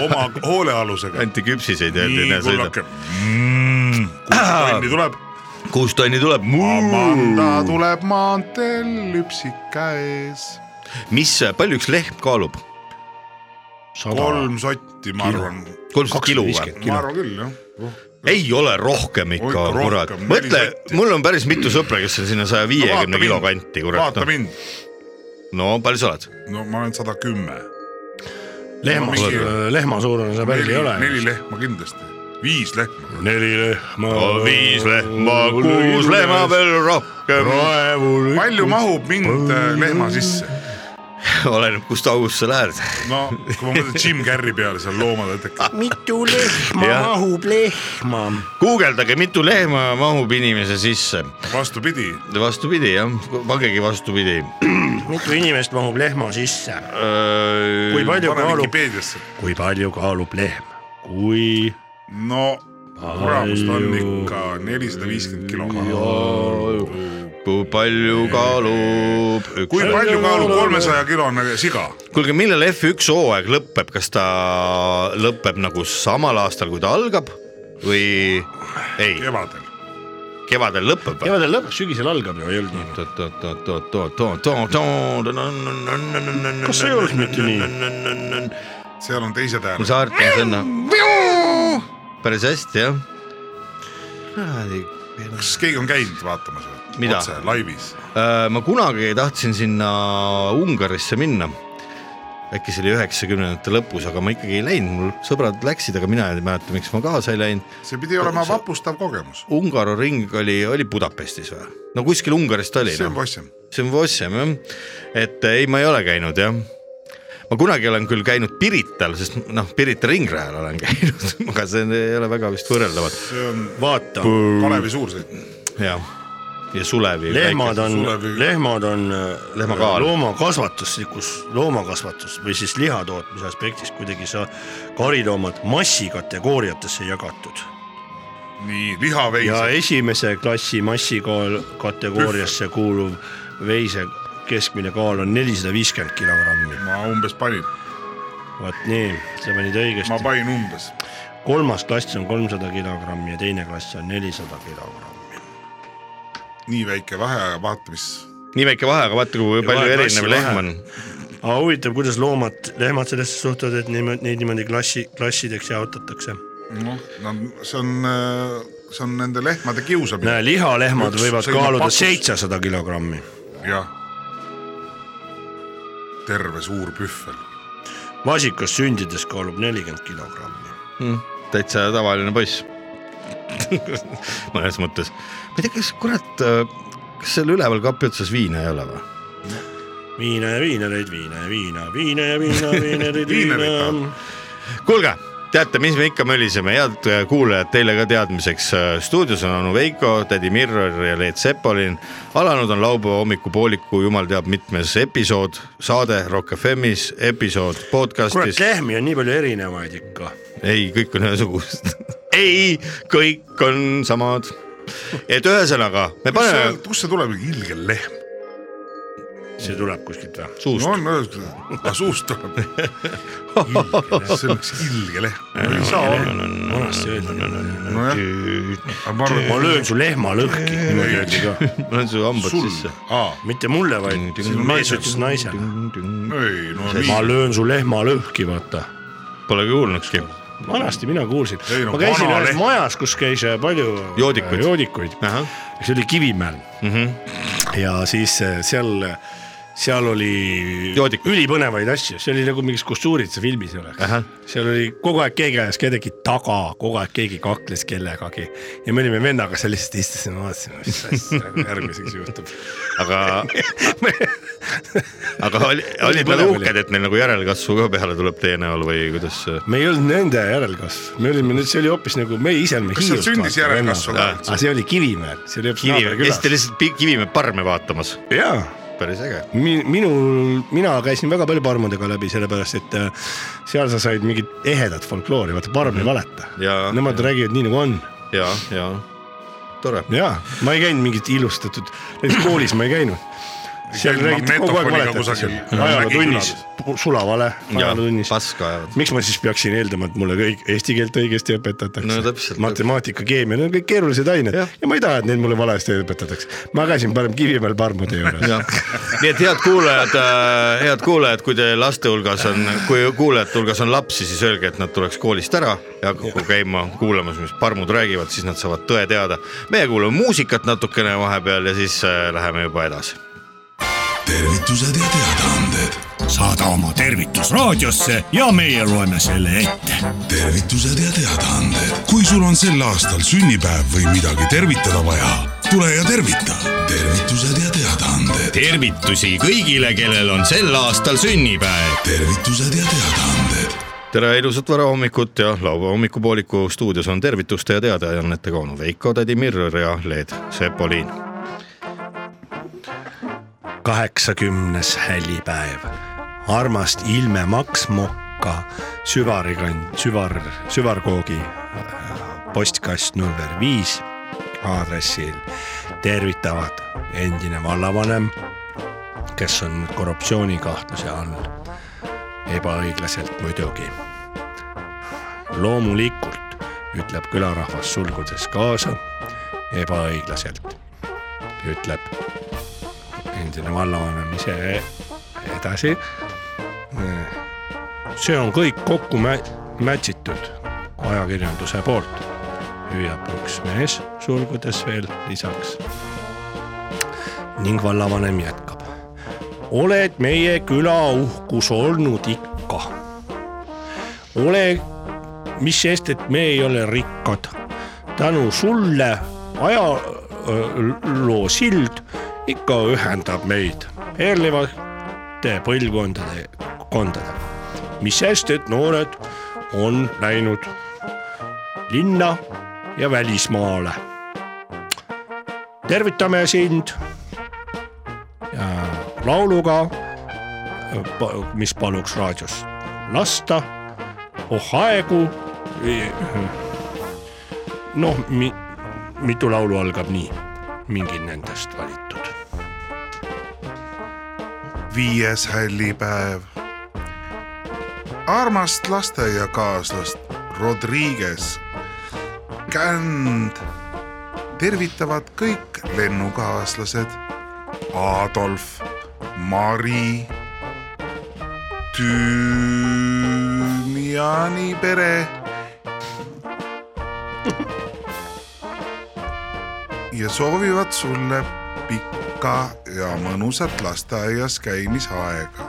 oma hoolealusega. anti küpsiseid ja nii kullake mm,. kuus tonni tuleb. kuus tonni tuleb. Amanda tuleb maanteel lüpsik käes. mis, palju üks lehm kaalub? Kolm sotti, ma arvan. kolmsada kilo või? ma arvan küll jah. ei ole rohkem ikka kurat mõtle mul on päris mitu sõpra, kes on sinna saja viiekümne kilo kanti, kurat vaata. mind, no palju sa oled? no ma olen sada kümme. lehma No lehma suurune see päris ei, ole. neli lehma kindlasti, viis lehma. neli lehma. viis lehma, kuus lehma. veel rohkem. palju mahub mind äh, lehma sisse? oleneb, kust august sa lähed. no kui ma mõtlen Jim Carrey peale seal loomade tekki. mitu lehma Jah. mahub lehma? guugeldage, mitu lehma mahub inimese sisse. vastupidi, vastupidi jah, pangegi vastupidi. mitu inimest mahub lehma sisse? kui kui palju kaalub, kui palju kaalub lehm? kui no kuramus ta on ikka nelisada viiskümmend kilo. Kui palju kaalub üks kui palju kaalub kolmesaja kilone siga? kuulge, millal F1 hooaeg lõpeb, kas ta lõpeb nagu samal aastal, kui ta algab või ei, kevadel. kevadel lõpeb või? kevadel lõpeb, sügisel algab ju, ei olnud nii? kas ei olnud mitte nii?? seal on teised hääled. saart on sinna. päris hästi jah. kas keegi on käinud vaatamas või? Mida? otse laivis. Äh, ma kunagi tahtsin sinna Ungarisse minna. äkki see oli üheksakümnendate lõpus, aga ma ikkagi ei läinud, mul sõbrad läksid, aga mina ei mäleta, miks ma kaasa ei läinud. see pidi olema vapustav kogemus. Ungaro ring oli, oli Budapestis või? no kuskil Ungaris ta oli. see on Vossem. see on Vossem jah, et ei, ma ei ole käinud jah. ma kunagi olen küll käinud Pirital, sest noh, Pirita ringrajal olen käinud, aga see ei ole väga vist võrreldavad see on vaata, Kalevi suursõit. ja, ja Sulevi. lehmad on lehmad on Lehmakaal. loomakasvatuslikus, loomakasvatus või siis lihatootmise aspektist kuidagi sa kariloomad massikategooriatesse jagatud nii, ja lihaveised, esimese klassi massikaal kategooriasse kuuluv veise keskmine kaal on nelisada viiskümmend kilogrammi. ma umbes panin, vot nii, sa panid ma õigesti. panin umbes. kolmas klass on kolmsada kilogrammi ja teine klass on nelisada kilogrammi. Nii väike vahe, aga vaata, mis nii väike vahe, aga vaata, kui palju vahe- erinev lehm on. aga huvitav, kuidas loomad, lehmad sellesse suhtuvad, et niimoodi, neid niimoodi klassi, klassideks jaotatakse. noh, no see on, see on nende lehmade kiusamine. näe, lihalehmad Üks võivad kaaluda seitsesada kilogrammi. jah. terve suur pühvel. vasikas sündides kaalub nelikümmend kilogrammi. täitsa tavaline poiss. mõnes mõttes, ma ei tea, kas kurat, kas seal üleval kapi otsas viina ei ole või? viina ja viinereid, viina ja viina, viina ja viina, viinereid, viina. kuulge, teate, mis me ikka möliseme, head äh, kuulajad, teile ka teadmiseks. stuudios on onu Veiko, tädi Mirror ja Leet Sepolin. alanud on laupäeva hommikupooliku jumal teab mitmes episood, saade Rock FM-is, episood kurat, podcast'is. lehmi on nii palju erinevaid ikka. ei, kõik on ühesugused. ei, kõik on samad. Et ühesõnaga, me paneme kust see tuleb, ilge lehm? see tuleb kuskilt või? suust no on, aga suust tuleb. see on üks ilge lehm, ei saa olla. vanasti öeldi. aga ma löön su lehma lõhki, niimoodi öeldi ka. ma olen su hambad sisse. mitte mulle, vaid mees ütles naisele. ei no ma löön su lehma lõhki, vaata. Polegi kuulnudki. Vanasti mina kuulsin, no ma käisin ühes leht. majas, kus käis äh, palju Joodikuid. joodikuid, ahah, see oli Kivimäel mm -hmm. ja siis äh, seal, seal oli Joodikud. ülipõnevaid asju, see oli nagu mingis Kussuuritsa filmis oleks seal oli kogu aeg keegi ajas kedagi taga, kogu aeg keegi kakles kellegagi ja me olime vennaga seal lihtsalt istusime, vaatasime, mis järgmiseks juhtub. aga, aga oli, olid nad oli. uhked, et neil nagu järelkasvu ka peale tuleb teie näol või kuidas? me ei olnud nende järelkasv, me olime nüüd, see oli hoopis nagu me ise olime Kas seal sündis järelkasvu ka aga see oli Kivimäel, see oli hoopis Kivi, naaberkülas Eesti. lihtsalt Kivimäe parme vaatamas, jaa päris äge. Mi- minul, mina käisin väga palju parmudega läbi, sellepärast et äh, seal sa said mingit ehedat folkloori, vaata parm ei valeta Jaa.. Nemad räägivad nii nagu on ja, ja tore. ja ma ei käinud mingit ilustatud, näiteks koolis ma ei käinud. Seal räägiti kogu aeg valetatakse kusagil ajalootunnis, sulavale ajalootunnis. miks ma siis peaksin eeldama, et mulle kõik eesti keelt õigesti õpetatakse No matemaatika, keemia, need on kõik keerulised ained ja. Ja ma ei taha, et neid mulle valesti õpetatakse. ma käisin parem Kivimäel parmude juures. nii et head kuulajad, head kuulajad, kui te laste hulgas on, kui kuulajate hulgas on lapsi, siis öelge, et nad tuleks koolist ära ja hakaku käima kuulamas, mis parmud räägivad, siis nad saavad tõe teada. meie kuulame muusikat natukene vahepeal ja siis äh, läheme juba edasi. Tervitused ja teadaanded, saada oma tervitus raadiosse ja meie loeme selle ette. tervitused ja teadaanded. kui sul on sel aastal sünnipäev või midagi tervitada vaja, tule ja tervita. tervitused ja teadaanded, tervitusi kõigile, kellel on sel aastal sünnipäev. tervitused ja teadaanded, tere ilusat varahommikut ja laupäeva hommikupooliku stuudios on tervituste ja teadaannetega onu Veiko, tädi Mirror ja Leet Sepolin. Kaheksakümnes hällipäev, armast ilme Maks Mokka süvarikand, süvar, süvarkoogi äh, postkast number viis aadressil tervitavad endine vallavanem, kes on korruptsioonikahtluse all, ebaõiglaselt muidugi. loomulikult ütleb külarahvas sulgudes kaasa, ebaõiglaselt ütleb endine vallavanem ise edasi. see on kõik kokku mä- mätsitud ajakirjanduse poolt, hüüab üks mees sulgudes veel lisaks. ning vallavanem jätkab. oled meie küla uhkus olnud ikka. ole, mis sest, et me ei ole rikkad. tänu sulle ajaloo sild ikka ühendab meid perlivate põlvkondade, kondadega. mis sest, et noored on läinud linna ja välismaale. tervitame sind ja lauluga, mis paluks raadios lasta. oh aegu. noh, mi-, mitu laulu algab nii, mingi nendest valitud. viies hällipäev. armast lasteaiakaaslast Rodriguez känd tervitavad kõik lennukaaslased Adolf, Mari, Tüümiani pere. Ja soovivad sulle pikka ja mõnusat lasteaias käimisaega.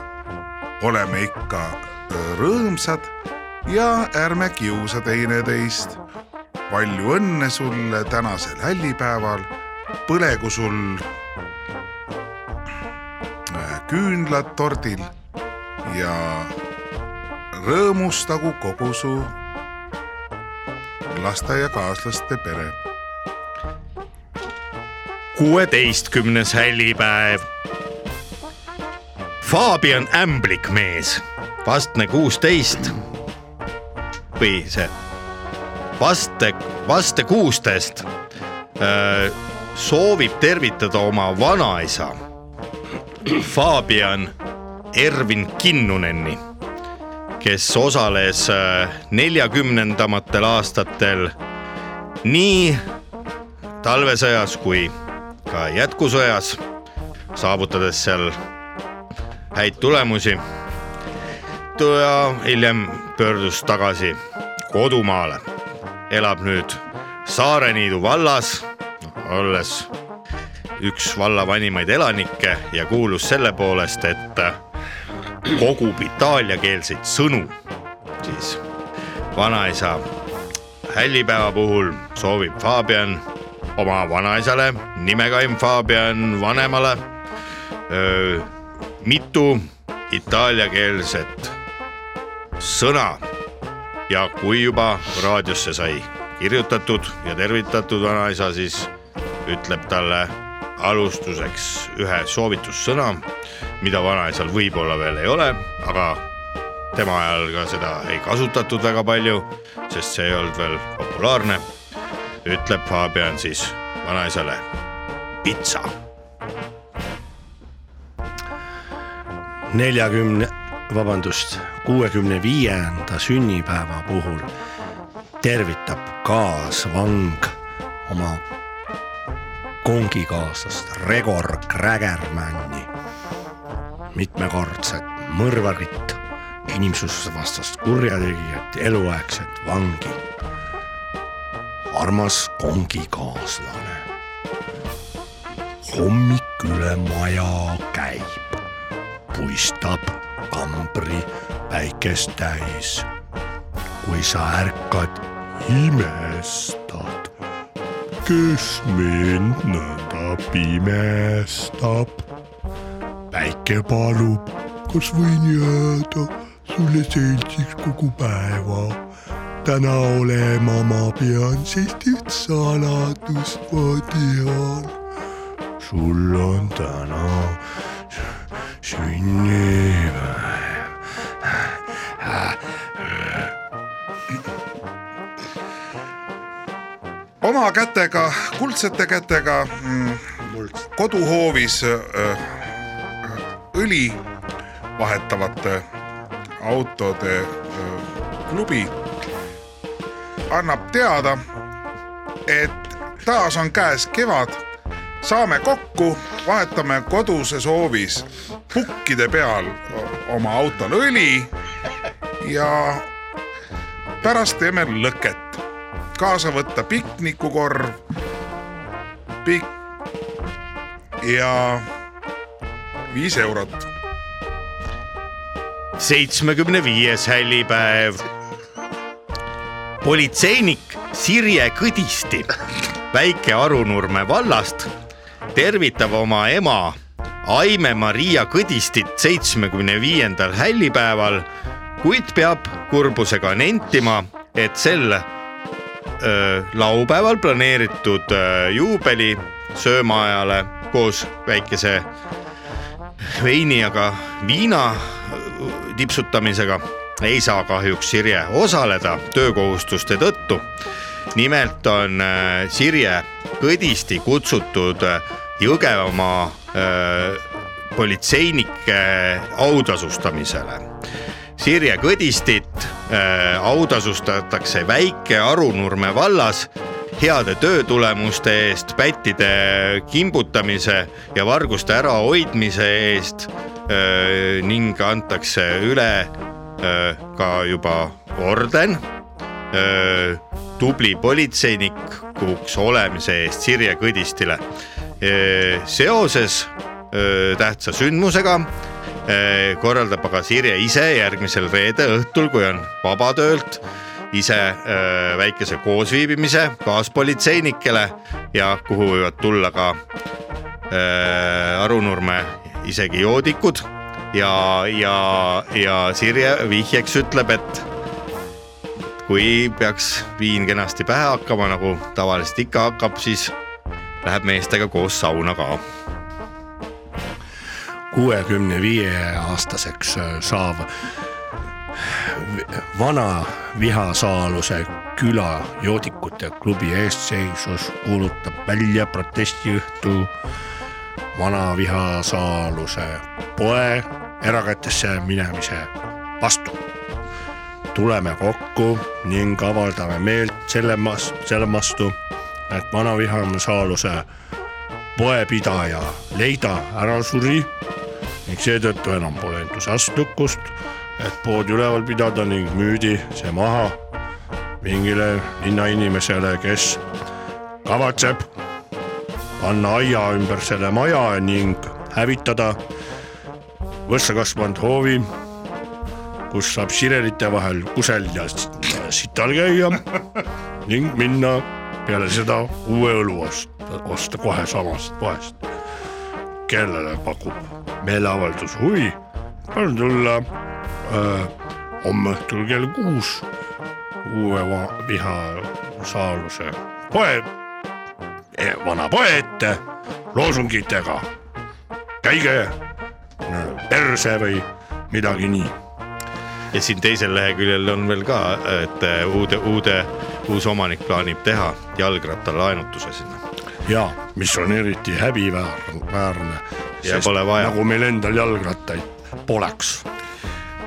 oleme ikka rõõmsad ja ärme kiusa teineteist. palju õnne sulle tänasel hällipäeval. põlegu sul küünlad tordil ja rõõmustagu kogu su lasteaiakaaslaste pere. Kuueteistkümnes hällipäev. Fabian Ämblik mees, vastne kuusteist või see vaste, vaste kuusteist soovib tervitada oma vanaisa Fabian Ervin Kinnuneni, kes osales neljakümnendamatel aastatel nii talvesõjas kui ka jätkusõjas, saavutades seal häid tulemusi. ja hiljem pöördus tagasi kodumaale, elab nüüd Saareniidu vallas, olles üks valla vanimaid elanikke ja kuulus selle poolest, et kogub itaaliakeelseid sõnu, siis vanaisa hällipäeva puhul soovib Fabian oma vanaisale, nimekaim Fabian vanemale öö, mitu itaaliakeelset sõna ja kui juba raadiosse sai kirjutatud ja tervitatud vanaisa, siis ütleb talle alustuseks ühe soovitussõna, mida vanaisal võib-olla veel ei ole, aga tema ajal ka seda ei kasutatud väga palju, sest see ei olnud veel populaarne. Ütleb Fabian siis vanaisale pitsa. neljakümne, vabandust, kuuekümne viienda sünnipäeva puhul tervitab kaasvang oma kongikaaslast Regor Krägermanni, mitmekordset mõrvarit, inimsusvastast kurjategijat, eluaegset vangi. Armas kongikaaslane. hommik üle maja käib, puistab kambri päikest täis. kui sa ärkad, imestad kes mind nõnda pimestab. päike palub, kas võin jääda sulle seltsiks kogu päeva. Täna olema ma pean, sest üht saladust ma tean. sul on täna sünnipäev. oma kätega, kuldsete kätega mm, koduhoovis äh, õli vahetavate autode äh, klubi annab teada, et taas on käes kevad. saame kokku, vahetame koduses hoovis pukkide peal oma autol õli ja pärast teeme lõket kaasa võtta piknikukorv, pikk ja viis eurot. seitsmekümne viies hällipäev. Politseinik Sirje Kõdisti Väike-Arunurme vallast tervitab oma ema Aime-Maria Kõdistit seitsmekümne viiendal hällipäeval, kuid peab kurbusega nentima, et sel öö, laupäeval planeeritud öö, juubeli söömaajale koos väikese veini, aga viina tipsutamisega ei saa kahjuks Sirje osaleda töökohustuste tõttu. nimelt on äh, Sirje Kõdisti kutsutud äh, Jõgevamaa äh, politseinike autasustamisele. Sirje Kõdistit autasustatakse Väike-Arunurme vallas heade töötulemuste eest, pättide kimbutamise ja varguste ärahoidmise eest ning antakse üle ka juba orden öö, tubli politseinikuks olemise eest Sirje Kõdistile. seoses öö, tähtsa sündmusega korraldab aga Sirje ise järgmisel reede õhtul, kui on vaba töölt ise väikese koosviibimise kaaspolitseinikele ja kuhu võivad tulla ka Arunurme isegi joodikud ja, ja, ja Sirje vihjeks ütleb, et kui peaks viin kenasti pähe hakkama, nagu tavaliselt ikka hakkab, siis läheb meestega koos sauna ka. kuuekümne viie aastaseks äh, saav vana Vihasaaluse küla joodikute klubi eestseisus kuulutab välja protestiõhtu vana Vihasaaluse poe erakätesse minemise vastu. tuleme kokku ning avaldame meelt selle mas-, selle vastu, et vana Vihasaaluse poepidaja Leida ära suri ning seetõttu enam pole entusiastlikkust et pood üleval pidada ning müüdi see maha mingile linnainimesele, kes kavatseb panna aia ümber selle maja ning hävitada võssa kasvanud hoovi, kus saab sirelite vahel kusel ja sital käia ning minna peale seda uue õlu osta, osta kohe samast poest. kellele pakub meeleavaldus huvi, palun tulla öö, homme õhtul kell kuus uue vihasaaluse poe, vana poe ette loosungitega. käige perse või midagi nii. ja siin teisel leheküljel on veel ka, et äh, uude, uude, uus omanik plaanib teha jalgrattalaenutuse sinna. ja mis on eriti häbiväärne. Ja pole vaja. nagu meil endal jalgrattaid poleks.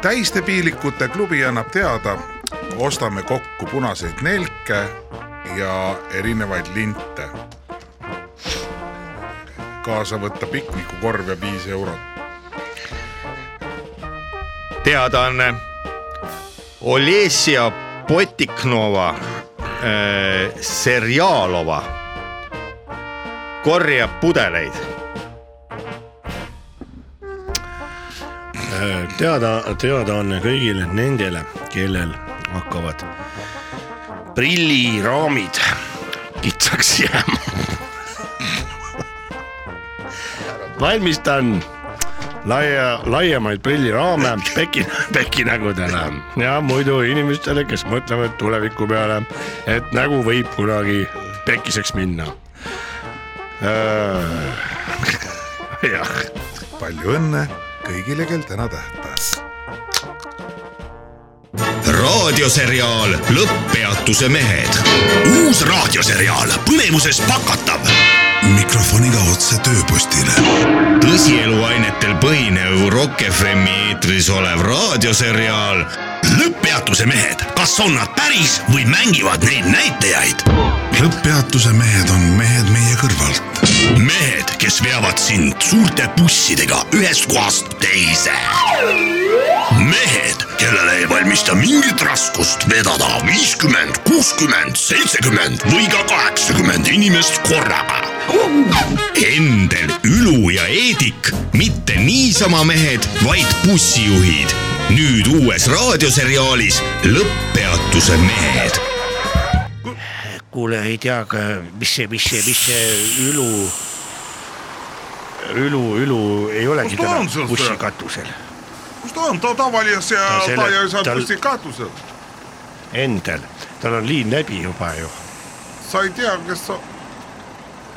täistepiilikute klubi annab teada, ostame kokku punaseid nelke ja erinevaid linte. kaasa võtta piknikukorv ja viis eurot. Teadaanne. Olesja Potiknova äh, Serjalova korjab pudeleid teada, teadaanne kõigile nendele, kellel hakkavad prilliraamid kitsaks jääma. valmistan laia, laiemaid prilliraame peki, pekinägudele ja muidu inimestele, kes mõtlevad tuleviku peale, et nägu võib kunagi pekiseks minna. jah palju õnne kõigile, kel täna tähtpäev. raadioseriaal Lõpppeatuse mehed. uus raadioseriaal põnevuses pakatav. Mikrofoniga otse tööpostile. tõsieluainetel põhinev Rock FM-i eetris olev raadioseriaal Lõpppeatuse mehed, kas on nad päris või mängivad neid näitajaid? lõpppeatuse mehed on mehed meie kõrvalt. mehed, kes veavad sind suurte bussidega ühest kohast teise. mehed, kellele ei valmista mingit raskust vedada viiskümmend, kuuskümmend, seitsekümmend või ka kaheksakümmend inimest korraga. Endel, Ülu ja Eedik, mitte niisama mehed, vaid bussijuhid. nüüd uues raadioseriaalis Lõpppeatuse mehed kuule, ei tea, mis see, mis see, mis see Ülu, Ülu, Ülu ei olegi täna bussikatusel. kus ta on, ta tavalises ja Ta ta selle- ei saa tal- bussi katusel. Endel, tal on liin läbi juba ju. sa ei tea, kes sa,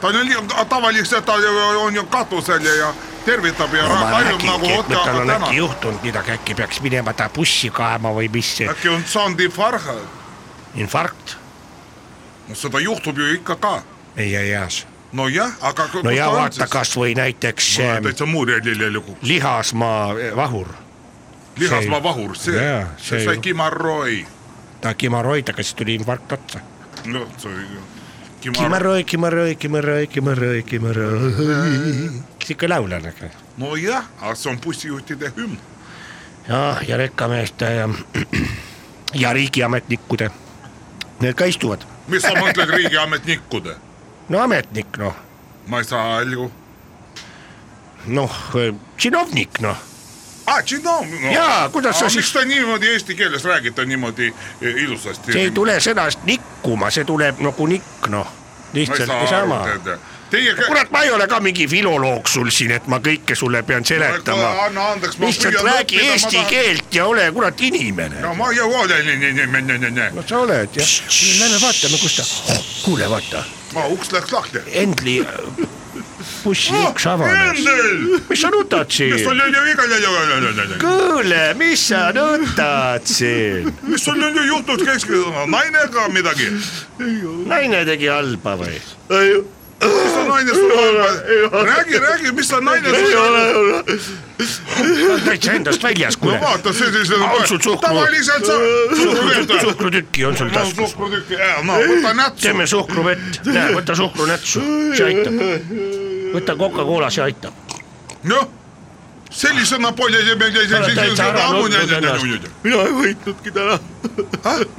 ta on tavaliselt ta on ju katusel ja, tervitab ja no harjub nagu et nüüd tal on äkki täna. juhtunud midagi, äkki peaks minema ta bussi kaema või mis, äkki on saanud infarkt, infarkt, no seda juhtub ju ikka ka. meie eas. nojah, aga. no ja vaata kasvõi näiteks ähm, täitsa muurjälile lugu, lihasmaa vahur, lihasmaa vahur, see see see sai kimaroi. ta kimaroid, aga siis tuli infarkt otsa. noh, see kimaroi, kimaroi, kimaroi, kimaroi, kimaroi, sihuke laulane. nojah, aga see on bussijuhtide hümn. jah, ja rekkameeste ja, ja riigiametnikkude, need ka istuvad. mis sa mõtled riigiametnikkude? no ametnik noh, ma ei saa algu. noh, činovnik noh, aa, Tšino. Jaa, kuidas sa miks siis- ta niimoodi eesti keeles räägib, ta niimoodi eh, ilusasti. see ei tule sõnast nikkuma, see tuleb nagu nikk noh, lihtsalt niisama. Teie kä- kurat, ma ei ole ka mingi filoloog sul siin, et ma kõike sulle pean seletama. anna andeks, ma lihtsalt räägi õppida, eesti tahan- keelt ja ole kurat inimene. no ma ei ole, nii, no sa oled jah, lähme vaatame, kus ta, kuule vaata, ma uks läks lahti. Endli avanes. Endel, mis sa nutad siin kuule, mis sa nutad siin? mis sul on ju juhtunud keskele, nainega midagi? naine tegi halba või? mis sa naine sul on? räägi, räägi, mis sa naine sul on? ta on täitsa endast väljas, no kuule. vaata, see siis on tavaliselt sa suhkrutükki on sul no taskus. suhkrutükki, no võta nätsu. teeme suhkruvett, näe, võta suhkrunätsu, see aitab. Võta Coca-Cola, see aitab. noh, sellisena ennast. mina ei võitnudki täna.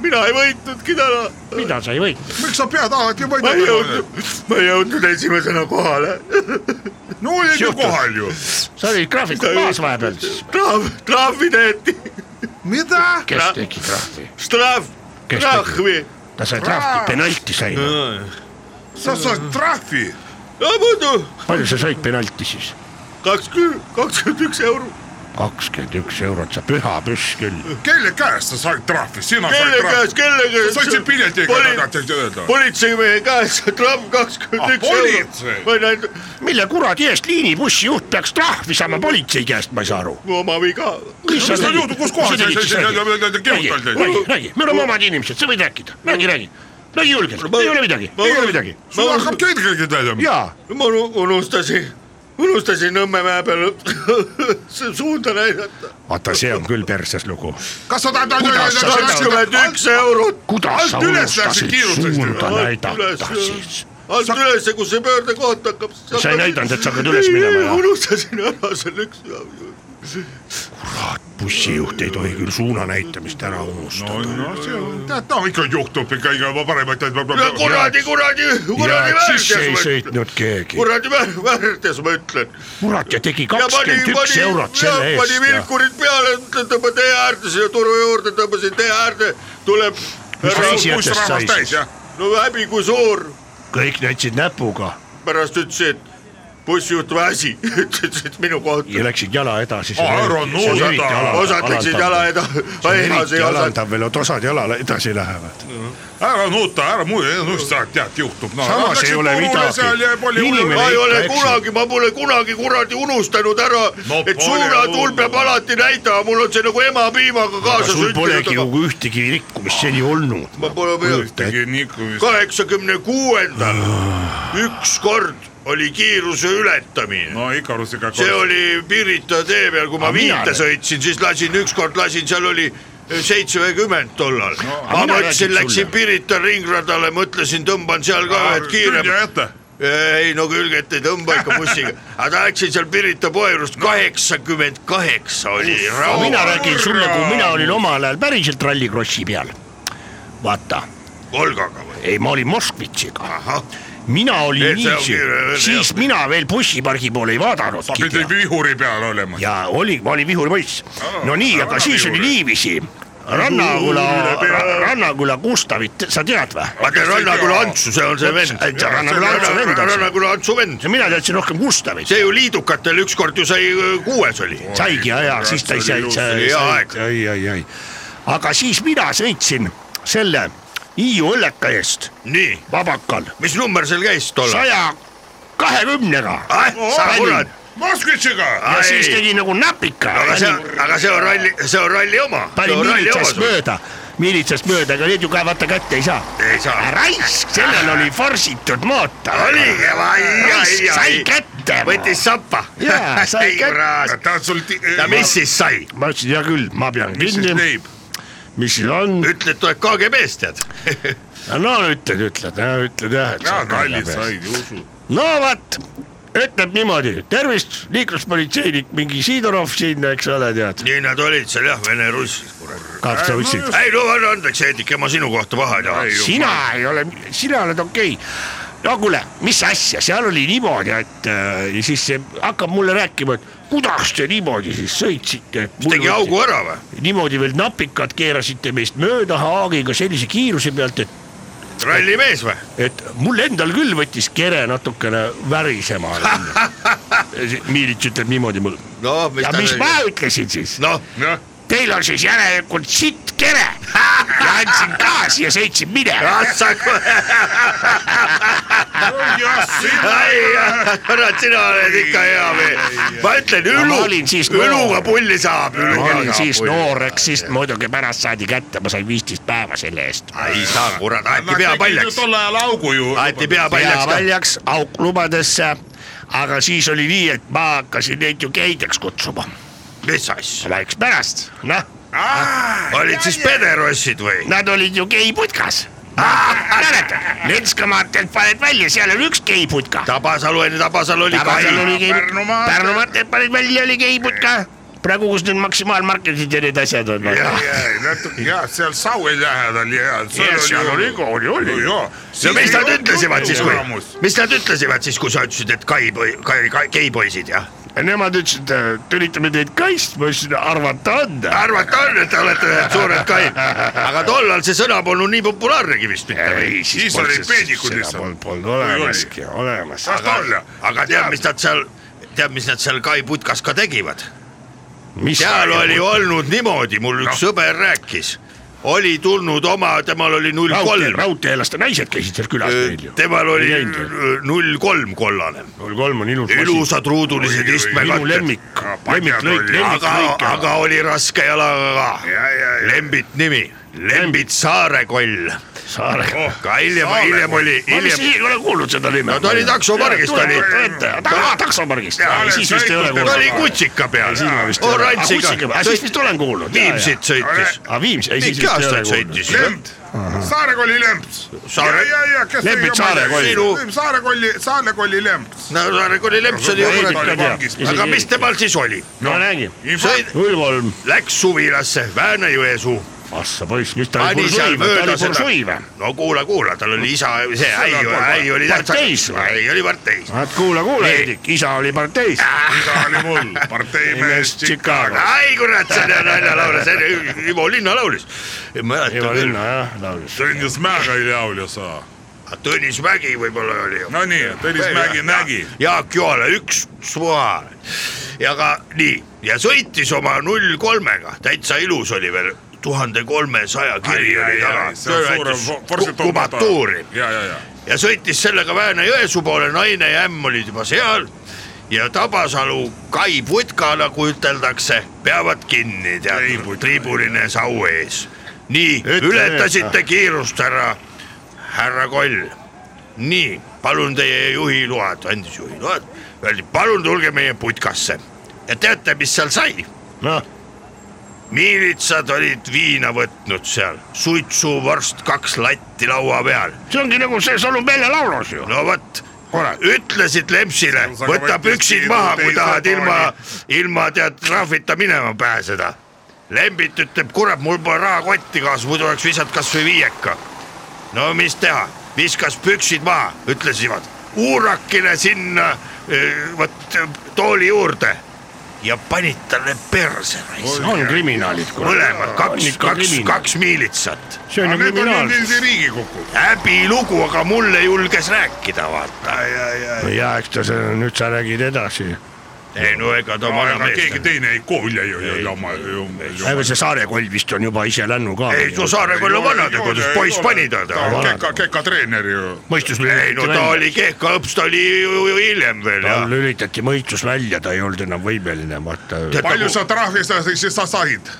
mina ei võitnudki täna. mida sa ei võitnud? miks sa pead alati võitma? ma ei jõudnud esimesena kohale. no olid ju kohal ju. sa olid graafikut maas vahepeal siis. trahv, trahvi tehti. mida? kes tegi trahvi? trahv, Kes trahvi. ta sai trahvi, penalti sai. sa saad trahvi. Muidu palju sa said penalti siis? kakskümmend, kakskümmend üks euro. kakskümmend üks eurot, sa püha püss küll. kelle käest sa said trahvi, sina said kelle trahvi käest, kelle käest? sa said piletiga Poli- tagasi öelda. politseimehe käest see trahv Ah, kakskümmend üks politsei. euro. ma ei näinud, mille kuradi eest liinibussijuht peaks trahvi saama politsei käest, ma ei saa aru. oma viga. mis sa tegid kus kohas sa tegid räägi, räägi, me oleme omad inimesed, sa võid rääkida, räägi, räägi. Räägi julgelt, ei ole midagi, ei ole midagi. sul hakkab kedagi tegema. jaa, ma unu- unustasin, unustasin Nõmme mäe peal suunda näidata. vaata, see on küll perses lugu. kas sa tahad. Sa kakskümmend üks eurot. kuidas sa üles unustasid suunda näidata üles. siis? alt ülesse, kus see pöördekoht hakkab. sa ei näidanud, et sa hakkad üles minema ja unustasin ära selle üks. kurat, bussijuht ei tohi küll suuna näitamist ära no, unustada. no see on, tead, no ikka juhtub ikka iga paremaid. kuradi, kuradi, ja kuradi et siis ei ma sõitnud keegi. kuradi väärtes ma ütlen. kurat ja tegi pani, kakskümmend üks pani, eurot selle pani eest ja vilkurid peale, tõmbas tee äärde siia turu juurde, tõmbasin tee äärde, tuleb. Mis reisijatest sai siis? no häbi kui suur, kõik näitasid näpuga pärast ütles, et bussijuht väsi, ütles, et minu kohta. ja läksid jala edasi. ära nuusata. osad läksid jala edasi, edasi ja osad. alandav veel, et osad jala edasi lähevad. ära nuuta, ära muidu, nuusta, tead, juhtub no,. Samas ei ole midagi. Ma ei ole kunagi, ma pole kunagi kuradi unustanud ära No et suunatul peab alati näitama, mul on see nagu emapiimaga aga kaasas sul polegi aga nagu ühtegi rikkumist seni olnud. ma pole veel, kaheksakümne kuuendal ükskord oli kiiruse ületamine no Ikarusiga. see oli Pirita tee peal, kui ma Aga viite sõitsin, siis lasin ükskord lasin, seal oli seitsekümmend tollal no,. ma mõtlesin, läksin. Pirita ringradale, mõtlesin, tõmban seal ka ühed kiirem. külje ette. ei no külget ei tõmba ikka bussiga, aga läksin seal Pirita poe juurest, kaheksakümmend kaheksa oli. mina räägin sulle, kui mina olin omal ajal päriselt rallikrossi peal. vaata, Volgaga või? ei, ma olin Moskvitšiga. Mina olin kiire-, siis mina veel bussipargi poole ei sa vaadanudki pidid. vihuri peal olema. ja oli, ma olin vihuripoiss. no nii, aga siis oli niiviisi, Rannaküla, Rannaküla Gustavit, sa tead või? tean Rannaküla Antsu, see on see vend. Rannaküla Antsu vend. Rannaküla Antsu vend. mina teadsin rohkem Gustavit. see ju liidukatel ükskord ju sai öö, kuues oli. saigi ja, ja siis ta sai, ai, ai, ai. aga siis mina sõitsin selle Hiiu õlleka eest nii, vabakal mis number seal käis tollal? saja kahekümnega. sa kurat, Moskvitšiga. ja Ai. siis tegi nagu näpika. aga see, aga see on ralli, see on ralli oma. panin miilitsast mööda, miilitsast mööda, aga need ju ka vaata kätte ei saa. ei saa. raisk, sellel oli forsitud mootor. oligi, ai, ai, raisk sai ai. kätte. võttis sappa. Jaa, sai kätte. ta on sul. ja mis siis sai? ma ütlesin, hea küll, ma pean mis siis kinni, teeb? Mis siis on. ütle, et tuleb KGB-st tead. no ütled, ütled, ütled jah, ja rallid said, usu. no vot, ütleb niimoodi, tervist, liikluspolitseinik, mingi Sidorov siin, eks ole, tead. nii nad olid seal jah, vene russ. kaks sa võtsid. ei no andeks, Heedik, ema sinu kohta paha ei taha. sina ei ole, sina oled okei okay. no kuule, mis asja, seal oli niimoodi, et äh, siis see hakkab mulle rääkima, et kuidas te niimoodi siis sõitsite. tegi augu ära või? niimoodi veel napikad keerasite meist mööda haagiga sellise kiiruse pealt, et, rallimees või? et mul endal küll võttis kere natukene värisema. miilits ütleb niimoodi mul. no mis ja mis ma ütlesin siis? noh, Teil on siis järelikult sitt kere ja andsin gaasi ja sõitsin minema. kurat, sina oled ikka hea mees. ma ütlen, noor. Üluga pulli saab. ma olin siis noor, eks siis muidugi pärast saadi kätte, ma sain viisteist päeva selle eest. ei saa, kurat, aeti pea paljaks. tol ajal augu ju. aeti pea pea paljaks. paljaks, auk lubadesse. aga siis oli nii, et ma hakkasin neid ju geideks kutsuma. Mis asja? väiks pärast, noh, olid siis pederossid või? nad olid ju geiputkas. mäletad, Lenskamaatelt paned välja, seal on üks geiputka. Tabasalu enne Tabasalu oli Tabasal Kai. Pärnumaalt. Pärnumaalt paned välja, oli geiputka. praegu, kus need maksimaalmarketid ja need asjad on. ja seal Saue lähedal ja seal oli, oli, oli. no mis nad ütlesid siis, kui, mis nad ütlesid siis, kui sa ütlesid, et Kai, Kai, Kai, geipoisid jah? Nemad ütlesid, tülitame teid kaist, ma ütlesin, arvata on. arvata on, et te olete need suured kaid, aga tollal see sõna polnud nii populaarnegi vist mitte. ei, Siis olid peedikud lihtsalt. Polnud olemaski, olemas. aga, aga tead, mis nad seal, tead, mis nad seal Kai putkas ka tegivad? Seal oli olnud niimoodi, mul üks sõber rääkis, oli tulnud oma, temal oli null kolm, raudteelaste naised käisid seal külas meil ju. temal oli null kolm kollane, null kolm on ilus. ilusad ruudulised minu istmekattad, lemmik, lemmiklõik, aga, lemmiklõik. aga oli raske jalaga ka. Lembit nimi, Lembit. Saarekoll, Saare. ka hiljem, hiljem oli, ma vist ei ole kuulnud seda nime. No ta oli taksopargist, ta oli- taksopargist, Jaa, siis vist ei ole sõitnud. ta oli kuulnud. kutsika peal Siin ma vist oranžiga kutsiga, siis vist olen kuulnud. Viimsit sõitis, aga Viims, ei siis vist ei ole kuulnud. Saarekolli lemps. Saare- ja, ja, kes Lembit Saarekoll. Sinu- Saarekolli, Saarekolli lemps. no Saarekolli lemps oli ju teab. vangis. aga mis temal siis oli? no nägi, null kolm, läks suvilasse Väänajõesuu, assa poiss, mis ta oli bursui või, ta oli seda bursui või?. no kuula, kuula, tal oli isa, see äi, äi oli või? äi oli parteis. vaat kuula, kuula. Heidik, isa oli parteis. isa oli mul, parteimees Chicago. ai kurat, see on naljalaul, see on Ivo Linna laulis. Ivo Linna jah, laulis. Tõnis Mägi oli laulja sa. Tõnis Mägi võib-olla oli. no nii, Tõnis Mägi nägi. Jaak Joala üks suva ja ka nii ja sõitis oma null kolmega, täitsa ilus oli veel, tuhande kolmesaja kiri oli taga, kubatuuri. Ja, ja, ja. ja sõitis sellega Väänä-Jõesuu poole, naine ja ämm olid juba seal. Ja Tabasalu Kai putka, nagu üteldakse, peavad kinni, tead, triibuline sau ees. nii, ületasite kiirust, härra, härra Koll. nii, palun teie juhiload, andis juhiload, öeldi palun tulge meie putkasse. Ja teate, mis seal sai? noh, miilitsad olid viina võtnud seal, suitsuvorst kaks latti laua peal see ongi nagu see Solumbella laulus ju. no vot Kurat., ütlesid Lempsile, Sa võta püksid maha, kui tahad ilma ilma tead trahvita minema pääseda. Lembit ütleb, kurat, mul pole rahakotti kaasas, muidu oleks visanud kasvõi viieka. no mis teha, viskas püksid maha, ütlesid, uurakile sinna eh, vot tooli juurde ja panid talle perse. on kriminaalid. mõlemad kaks, kaks, kaks miilitsat. see on ju kriminaal. nüüd Riigikokku. häbilugu, aga mulle julges rääkida, vaata. ja eks ta see, nüüd sa räägid edasi. Ei no ega ta vana aga keegi mees. teine ei kuule ju, ju jama, aga see Saarekoll vist on juba ise lännu ka. ei, su Saarekoll on vanadekodus, poiss pani ta ta on keka, keka treener ju. mõistus ei no ta oli kehka õps, ta oli ju ju hiljem veel tal lülitati mõistus välja, ta ei olnud enam võimeline, vaata. Palju sa trahvi sa siis sa said?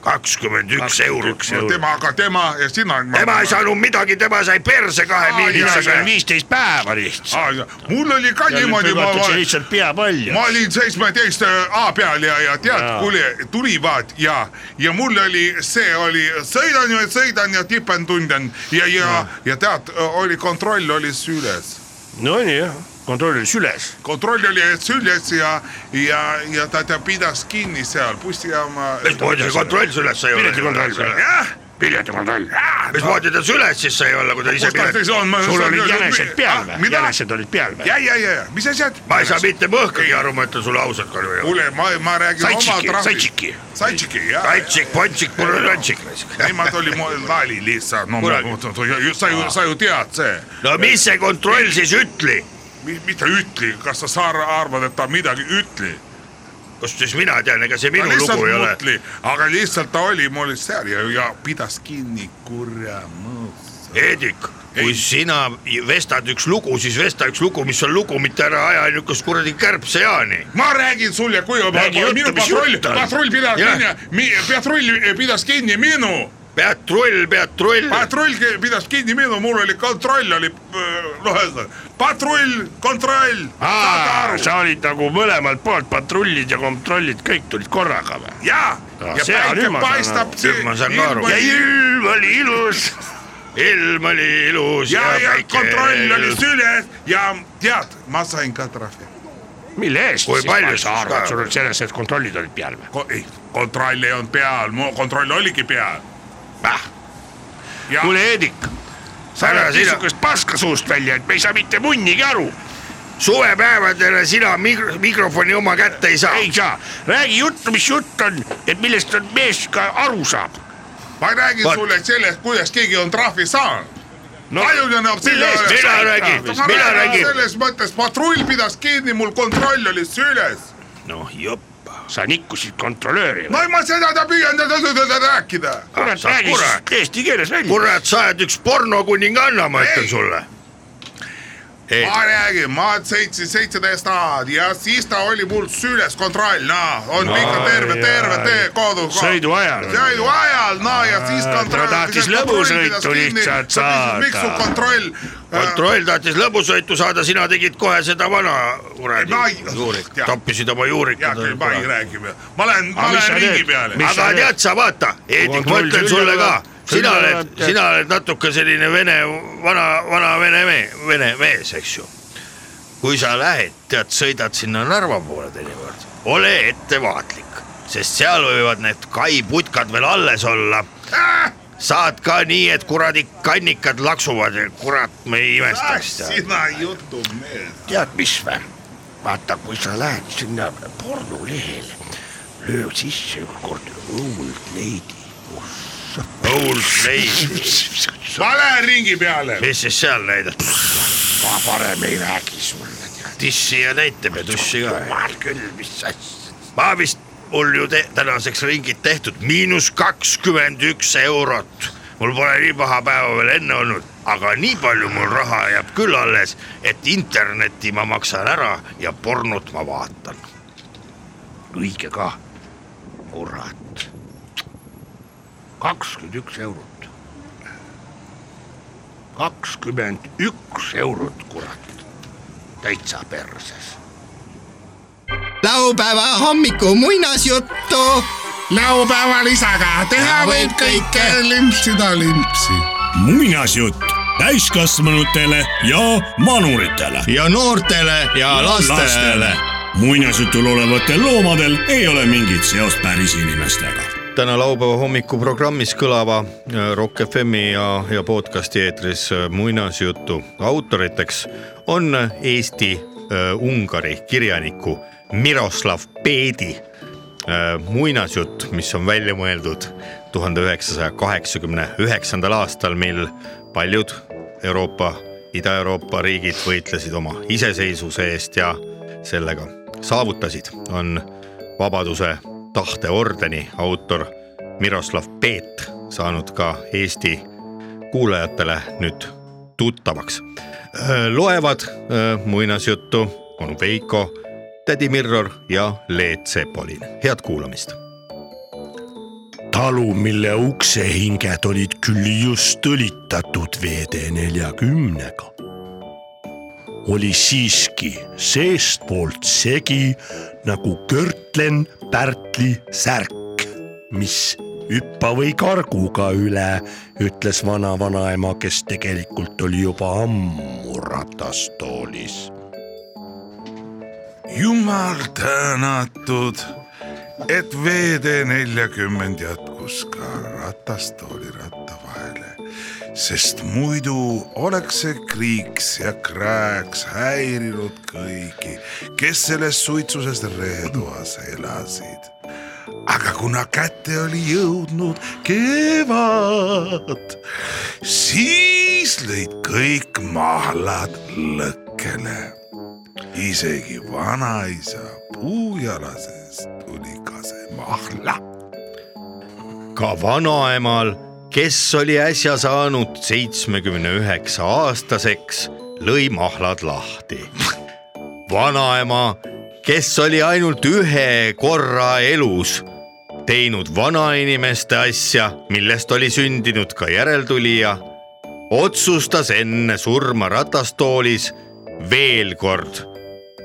Kakskümmend üks eurot. tema, aga tema ja sina. tema ei saanud midagi, tema sai perse kahe miilitsaga. viisteist päeva lihtsalt. mul oli ka niimoodi, ma, lihtsalt peapall ma olin seitsmeteist A peal ja, ja tead kuule, tulivad ja, ja mul oli, see oli, sõidan ja sõidan ja tipen tunnen ja, ja, ja tead, oli kontroll oli süles. Nonii jah, kontroll oli süles. kontroll oli süles ja, ja, ja ta, ta pidas kinni seal bussijaama. mismoodi see kontroll süles sai olla? Piletikontroll või? jah, piletikontroll. mismoodi ta süles siis sai olla, kui ta ise pilet sul olid jänesed peal või? mida? jänesed olid peal või? ja, ja, ja, ja mis asjad? ma ei saa mitte mõhkagi aru, ma ütlen sulle ausalt, Kalvi. kuule, ma, ma räägin oma trahvist. saitsiki. Saitsiki, jah. Kaitsik, pontsik, purrantsik. nemad oli nali lihtsalt, no ma- sa ju, sa ju tead see, no mis see kontroll siis ütli? Mitte ütle, kas sa arvad, et ta midagi ütli. kust siis mina tean, ega see ta minu lugu ei ole. mõtli, aga lihtsalt ta oli mul seal ja, ja pidas kinni kurjamus. Heedik, kui sina vestad üks lugu, siis vesta üks lugu, mis on lugu, mitte ära aja niisugust kuradi kärbsejaani. ma räägin sulle, kui juttu, minu mis patrull, patrull pidas kinni, patrull pidas kinni minu Peatrull. patrull ki- pidas kinni minu, mul oli kontroll oli, noh, ühesõnaga patrull, kontroll, sa olid nagu mõlemalt poolt patrullid ja kontrollid, kõik tulid korraga või? ja, ja päike paistab. Nüüd ma saan aru. ja ilm oli ilus. ilm oli ilus ja, ja päike kontroll oli süles ja tead, ma sain ka trahvi. mille eest Kui palju sa arvad, sul oli selles, et kontrollid olid peal või? ei, kontroll ei olnud peal, mu kontroll oligi peal. Ah, kuule, Heedik, sa Ära niisugust paska suust välja, et me ei saa mitte munnigi aru. suvepäevadele sina mikro, mikrofoni oma kätte ei saa. ei saa, räägi juttu, mis jutt on, et millest on mees ka aru saab. ma räägin Vot. sulle sellest, kuidas keegi on trahvi saanud. no palju ta näeb mille eest Mina räägin. Mina räägin selles mõttes, patrull pidas kinni, mul kontroll oli süles. noh, joppa. Sa nikkusid kontrolööri või? no ma seda ta püüan rääkida. kurat, sa räägi kurat. siis eesti keeles välja. kurat, sa oled üks pornokuninganna, ma ütlen sulle. ei, ma räägin, ma sõitsin seitseteist aastat ja siis ta oli mul süles kontroll, no on No, ikka terve, terve tee kodu. Sõidu ajal. sõidu ajal, no ja siis ta kontroll. tahtis lõbusõitu lihtsalt saada. miks su kontroll? Kontroll tahtis lõbusõitu saada, sina tegid kohe seda vana kuradi juurik, tappisid oma juurikud hea küll, ma ei. räägi, ma lähen, ma lähen ringi peale. Aga tead sa, vaata, Heedik, ma ütlen sulle ka sina oled, sina oled natuke selline vene, vana, vana vene me,, vene mees, eks ju. kui sa lähed, tead, sõidad sinna Narva poole teinekord, ole ettevaatlik, sest seal võivad need kaiputkad veel alles olla. Saad ka nii, et kuradi kannikad laksuvad kurat, me ei imestaks sina jutumees. tead, mis vä? vaata, kui sa lähed sinna pornolehele, löö sisse ükskord Lady. Old Lady, ma lähen ringi peale. mis siis seal näidati? ma parem ei räägi sulle, tissi ja näitab ja tussi ka. jumal küll, mis asja. ma vist, mul ju te, tänaseks ringid tehtud, miinus kakskümmend üks eurot. mul pole nii paha päeva veel enne olnud, aga nii palju mul raha jääb küll alles, et internetti ma maksan ära ja pornot ma vaatan. õige ka, kurat. kakskümmend üks eurot. kakskümmend üks eurot, kurat. täitsa perses. Laupäeva hommiku muinasjuttu. laupäeval isaga teha võib kõike, limpsida limpsi. muinasjutt täiskasvanutele ja manuritele. ja noortele ja lastele. muinasjutul olevatel loomadel ei ole mingit seost päris inimestega täna laupäeva hommikuprogrammis kõlava äh, Rock FM-i ja, ja podcast'i eetris äh, muinasjutu autoriteks on Eesti-Ungari kirjaniku Miroslav Peedi äh, muinasjutt, mis on välja mõeldud tuhande üheksasaja kaheksakümne üheksandal aastal, mil paljud Euroopa, Ida-Euroopa riigid võitlesid oma iseseisvuse eest ja sellega saavutasid, on Vabaduse tahteordeni autor Miroslav Peet saanud ka Eesti kuulajatele nüüd tuttavaks. loevad äh, muinasjuttu onu Veiko, tädi Mirror ja Leet Sepolin, head kuulamist talu, mille uksehinged olid küll just õlitatud VD neljakümnega, oli siiski seestpoolt segi nagu Körtlen Pärtli särk, mis hüppa või karguga üle, ütles vana-vanaema, kes tegelikult oli juba ammu ratastoolis. Jumal tänatud, et VD neljakümmend jätkus ka ratastooli ratta vahele, sest muidu oleks see kriiks ja krääks häirinud kõiki, kes selles suitsuses reetoas elasid aga kuna kätte oli jõudnud kevad, siis lõid kõik mahlad lõkkele. Isegi vanaisa puujalasest tuli kase mahla. ka vanaemal, kes oli äsja saanud seitsmekümne üheksa aastaseks, lõi mahlad lahti. vanaema, kes oli ainult ühe korra elus teinud vanainimeste asja, millest oli sündinud ka järeltulija, otsustas enne surma ratastoolis veel kord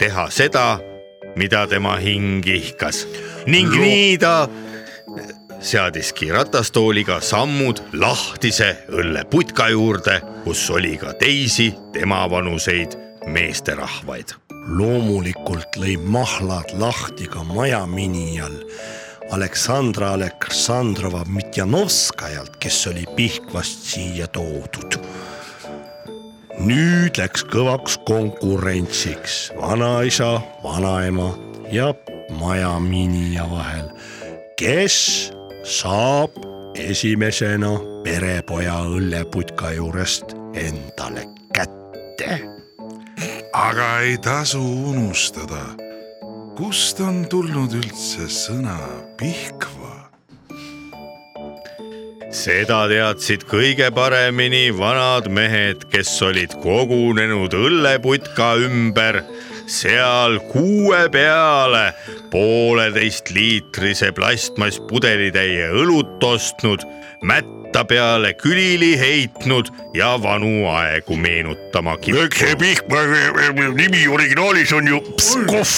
teha seda, mida tema hing ihkas ning Lo nii ta seadiski ratastooliga sammud lahtise õlleputka juurde, kus oli ka teisi temavanuseid meesterahvaid. loomulikult lõi mahlad lahti ka majaminijal Aleksandra Aleksandrova Mitjanovskajalt, kes oli Pihkvast siia toodud. Nüüd läks kõvaks konkurentsiks vanaisa, vanaema ja majaminija vahel, kes saab esimesena perepoja õlleputka juurest endale kätte. aga ei tasu unustada kust on tulnud üldse sõna Pihkva? Seda teadsid kõige paremini vanad mehed, kes olid kogunenud õlleputka ümber, seal kuue peale pooleteist liitrise plastmasspudelitäie õlut ostnud, mätta peale külili heitnud ja vanu aegu meenutama kippunud. see Pihkma nimi originaalis on ju Pskov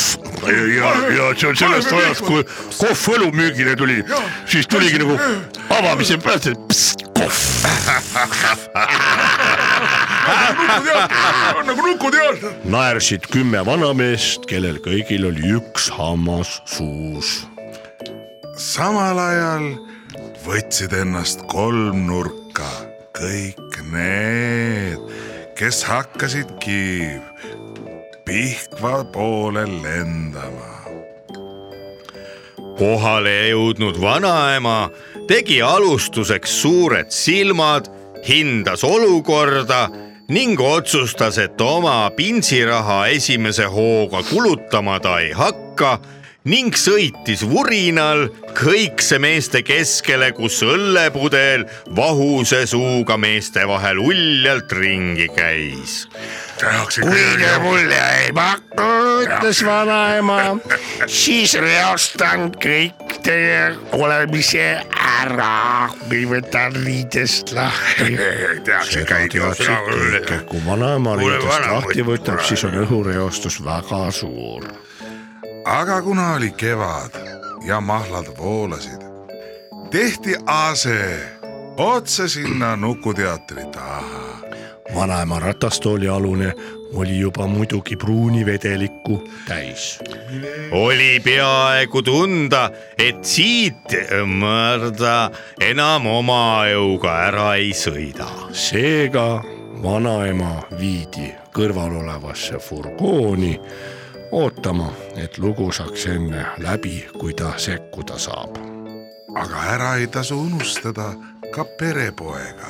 ja, ja see on sellest ajast, kui kohv õlu müügile tuli, siis tuligi nagu avamise pealt see Pskov. nagu nukuteater. naersid kümme vanameest, kellel kõigil oli üks hammas suus. samal ajal võtsid ennast kolmnurka kõik need, kes hakkasidki Pihkva poole lendama. kohale jõudnud vanaema tegi alustuseks suured silmad, hindas olukorda ning otsustas, et oma pintsiraha esimese hooga kulutama ta ei hakka ning sõitis vurinal kõikse meeste keskele, kus õllepudel vahuse suuga meeste vahel uljalt ringi käis. kui te mulle ei paku, ütles vanaema, siis reostan kõik teie olemise ära, kui võtan riidest lahti. teadsid kõik, et kui vanaema riidest lahti võtab, siis on õhureostus väga suur aga kuna oli kevad ja mahlad voolasid, tehti ase otse sinna Nukuteatri taha. vanaema ratastoolialune oli juba muidugi pruuni vedelikku täis. oli peaaegu tunda, et siit mõrda enam oma jõuga ära ei sõida. seega vanaema viidi kõrval olevasse furgooni ootama, et lugu saaks enne läbi, kui ta sekkuda saab. aga ära ei tasu unustada ka perepoega,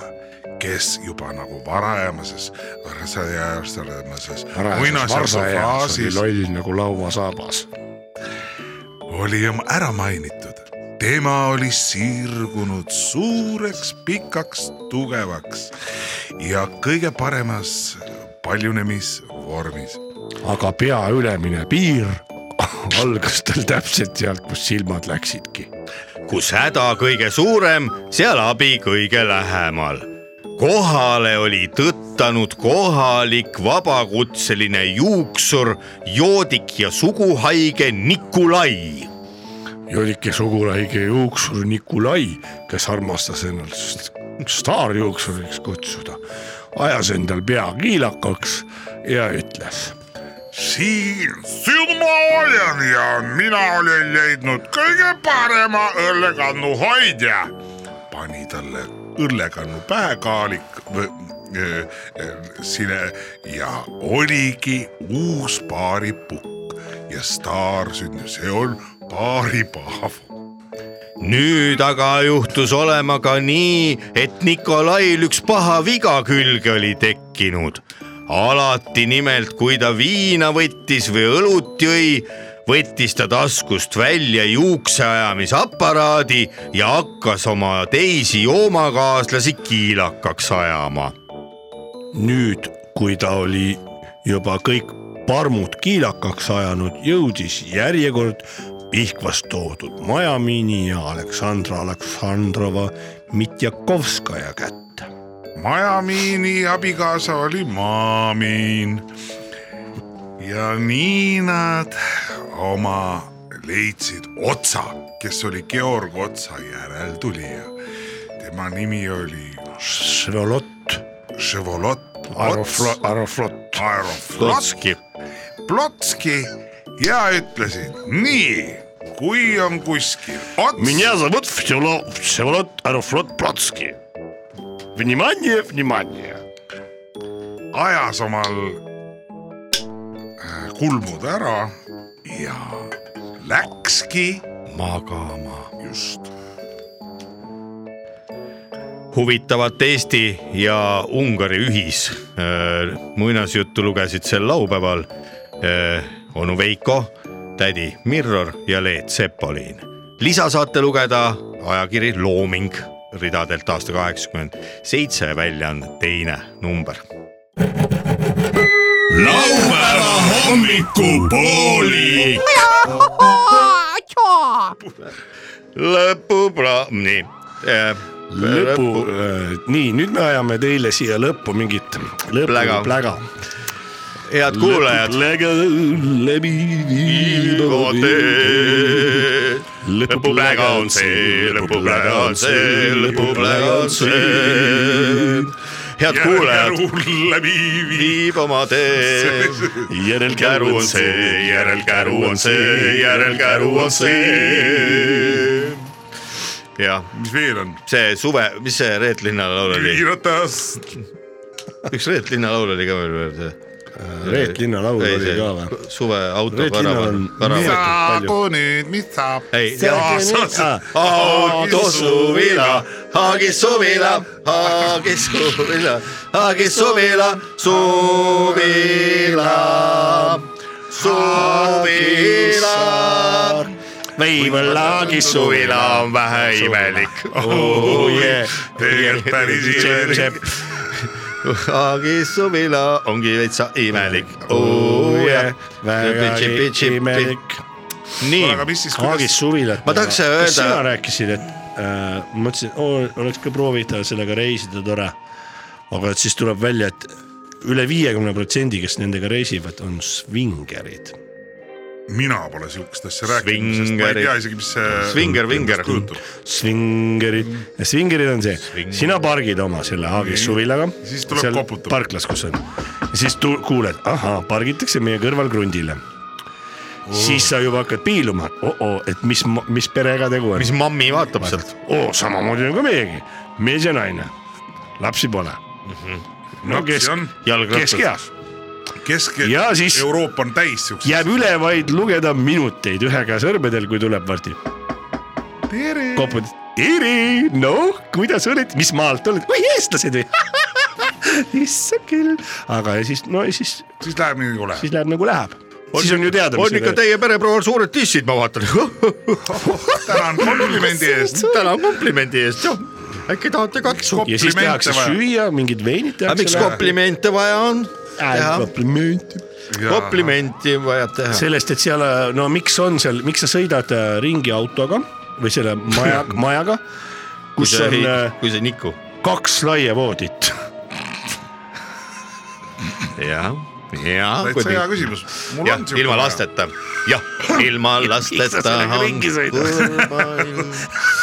kes juba nagu varsaeas oli muinasjutufaasis loll nagu lauasaabas. oli ära mainitud. tema oli sirgunud suureks, pikaks, tugevaks ja kõige paremas paljunemisvormis. Aga pea ülemine piir algas tal täpselt sealt, kus silmad läksidki. kus häda kõige suurem, seal abi kõige lähemal. kohale oli tõttanud kohalik vabakutseline juuksur, joodik ja suguhaige Nikolai. Jodike sugulaige juuksur Nikolai, kes armastas ennast staarjuuksuriks kutsuda, ajas endal pea kiilakaks ja ütles. siin, ma olen ja mina olen leidnud kõige parema õllekannu hoidja. pani talle õllekannu päekaalik või äh, äh, sine ja oligi uus paaripukk ja staar sündis, see on paaripaavu. nüüd aga juhtus olema ka nii, et Nikolail üks paha viga külge oli tekkinud. Alati nimelt, kui ta viina võttis või õlut jõi, võttis ta taskust välja juukseajamisaparaadi ja hakkas oma teisi joomakaaslasi kiilakaks ajama. nüüd, kui ta oli juba kõik parmud kiilakaks ajanud, jõudis järjekord Pihkvast toodud Majamiini ja Aleksandra Aleksandrova Mitjakovskaja kätte Majamiini abikaasa oli Maamiin . ja nii nad oma leidsid Otsa , kes oli Georg Otsa järeltulija . tema nimi oli Švolot , Ševolot Aeroflot , Aeroflot , Aeroflot Plotski , Plotski ja ütlesid nii , kui on kuskil ots , Меня зовут Всеволод Аэрофлот Плотский . Внимание , внимание . ajas omal äh, kulmud ära ja läkski magama . just huvitavat Eesti ja Ungari ühis äh, muinasjuttu lugesid sel laupäeval äh, onu Veiko , tädi Mirror ja Leet Sepolin . lisa saate lugeda ajakiri Looming ridadelt aasta kaheksakümmend seitse, väljaanne teine number. laupäeva hommikupooli. lõpupla-, nii äh,. lõpu, nii nüüd me ajame teile siia lõppu mingit lõpu Pläga. head kuulajad, läbi viiva tee. Lõpupläga on see, lõpupläga on see, lõpupläga on see. head kuulajad, läbi viib. oma tee. järelkäru on see, järelkäru on see, järelkäru on see. jah, mis veel on? see suve, mis see Reet Linna laul oli, üks Reet Linna laul oli ka veel veel see. Reet Linna laul oli ka või? suve auto Reet Linnal karavan on, karavan. saagu nüüd, mis saab? ei, Ah, autosuvila, Haagis suvila, Haagis suvila, Haagis suvila, suvila, suvila. võib-olla Haagis suvila on vähe imelik. oh yeah, tegelikult päris imelik. Haagis suvila ongi veitsa imelik. oh yeah, väga imelik. nii aga mis siis, Haagis kuidas, suvilat. Ma tahaks kas öelda- sina rääkisid, et äh, mõtlesin, oleks ka proovida sellega reisida, tore. aga et siis tuleb välja, et üle viiekümne protsendi, kes nendega reisivad, on svingerid. Mina pole siukest asja rääkinud, sest ma ei tea isegi, mis see. Svinger, vinger. Svingerid svingerid on see, sina pargid oma selle Haagis suvilaga. Siis tuleb koputab. parklas, kus on siis kuuled, ahah, pargitakse meie kõrval krundile oh.. siis sa juba hakkad piiluma oh, -oh, et mis, mis perega tegu on. mis mammi vaatab sealt? oo, samamoodi ka meiegi, mees ja naine, lapsi pole mm. -hmm. no jalgrattas. keskeas, Kesk-Euroopa on täis siukseid. jääb üle vaid lugeda minuteid ühe käe sõrmedel, kui tuleb tere. kopud, tere, noh, kuidas oled, mis maalt oled, oi eestlased või? issand küll, aga ja siis, no ja siis, siis läheb nii nagu läheb. siis läheb nagu läheb. siis on ju teada, on ikka teie pereproual suured tissid, ma vaatan. tänan komplimendi eest. tänan komplimendi eest, jah. äkki tahate katsuda? ja siis tehakse süüa, mingid veinid aga miks tehakse. komplimente vaja on? teha, komplimenti. komplimenti vaja teha. sellest, et seal, no miks on seal, miks sa sõidad äh, ringi autoga või selle maja, majaga, kus on, kui see niku. kaks laia voodit. jah, ja. täitsa hea küsimus. mul jah on, ilma lasteta, jah, ilma lasteta sellega on ringi sõidad? kõrval.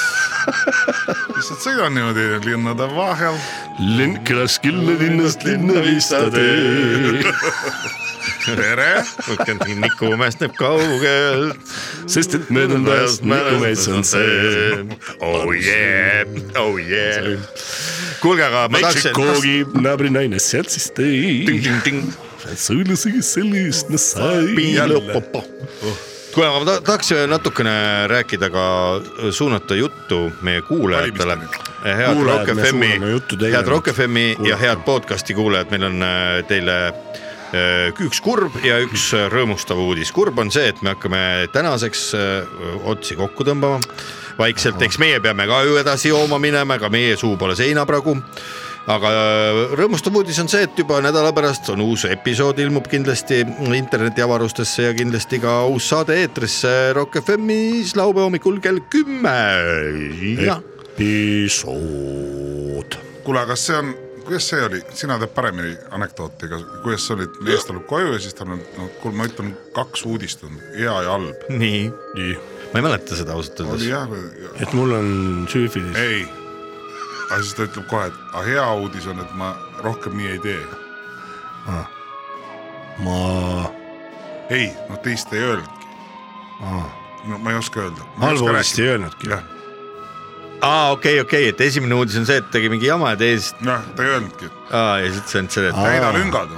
lihtsalt sõidan niimoodi linnade vahel. linn kõlas külla linnast linna viisatee, tere. Niku mästab kaugelt. sest et möödunud ajast Nikumees on see. oh yeah, oh yeah. kuulge, aga ma tahaksin. Meksikoogi naabrinaine sealt siis tõi, sõõlusega selle eest nad sai. kuule, ma ta- tahaks natukene rääkida ka, suunata juttu meie kuulajatele. head Kuulajad, Rock FM-i head Rock FM-i ja head podcast'i kuulajad, meil on äh, teile äh, üks kurb ja üks äh, rõõmustav uudis. kurb on see, et me hakkame tänaseks äh, otsi kokku tõmbama. Vaikselt, eks meie peame ka ju edasi jooma minema, ega meie suu pole seinapragu aga äh, rõõmustav uudis on see, et juba nädala pärast on uus episood, ilmub kindlasti internetiavarustesse ja kindlasti ka uus saade eetrisse Rock FM-is laupäeva hommikul kell kümme. episood. kuule, aga kas see on, kuidas see oli, sina tead paremini anekdooti, aga kuidas sa olid, mees tuleb koju ja siis tal on, no kuule, ma ütlen kaks uudist on hea ja halb. nii, nii, ma ei mäleta seda ausalt öeldes. et mul on süüfilis. ei. Aga siis ta ütleb kohe, et aga hea uudis on, et ma rohkem nii ei tee. ma, ei, noh teist ei öelnudki. no ma ei oska öelda. halba uudist ei öelnudki. aa, okei, okei, et esimene uudis on see, et tegi mingi jama ja teisest, jah, ta ei öelnudki, aa ja siis ütles ainult selle, et täida lüngad.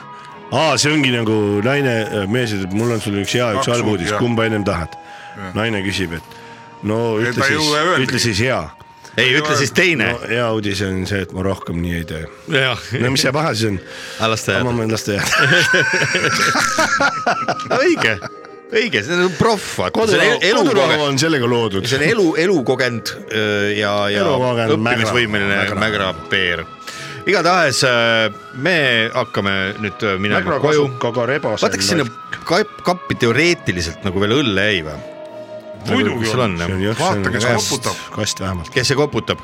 aa, see ongi nagu naine, mees ütleb, mul on sulle üks hea, üks halb uudis, kumba ennem tahad? naine küsib, et no ütle siis ütle siis hea. Ei ütle siis teine no. hea uudis on see, et ma rohkem nii ei tee. no mis see paha siis on? las ta ma jääb, mõtlen, las ta jääb. õige, õige, see on proff, vaata, kodurahu on sellega loodud. see on elu, elukogenud öö, ja, ja õppimisvõimeline mägra- mägrapeer. igatahes öö, me hakkame nüüd öö, minema koju. vaata, kas sinna kap- kappi teoreetiliselt nagu veel õlle jäi või? Muidugi on see on jah? jah, Vaata, kes see on koputab. kast, kast vähemalt. kes see koputab?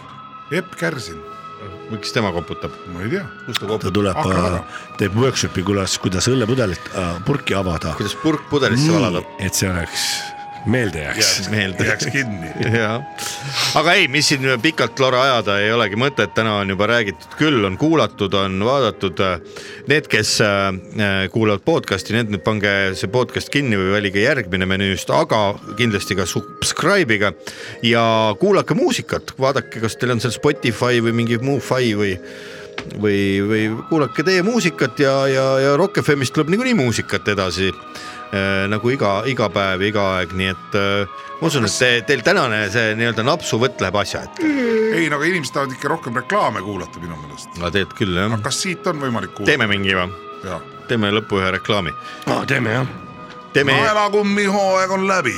Epp Kärsin, miks tema koputab? ma ei tea. ta ta tuleb Hakka ära., teeb workshopi, kuidas, kuidas õllepudelit äh, purki avada. kuidas purk pudelisse valada? et see oleks, meelde jääks. meelde. jääks kinni. aga ei, mis siin pikalt lore ajada ei olegi mõtet, täna on juba räägitud küll, on kuulatud, on vaadatud. Need, kes äh, kuulavad podcast'i, need nüüd pange see podcast kinni või valige järgmine menüüst, aga kindlasti ka subscribe iga ja kuulake muusikat, vaadake, kas teil on seal Spotify või mingi muu fai või või, või kuulake teie muusikat ja, ja, ja Rock FM-ist tuleb niikuinii muusikat edasi nagu iga, iga päev, iga aeg, nii et äh, ma usun, et te, teil tänane see nii-öelda napsuvõtt läheb asja ette. ei, no aga inimesed tahavad ikka rohkem reklaame kuulata minu meelest. aga tegelikult küll jah, kas siit on võimalik kuulata? teeme mingi või? teeme lõppu ühe reklaami. teeme jah. teeme, naelakummi hooaeg on läbi,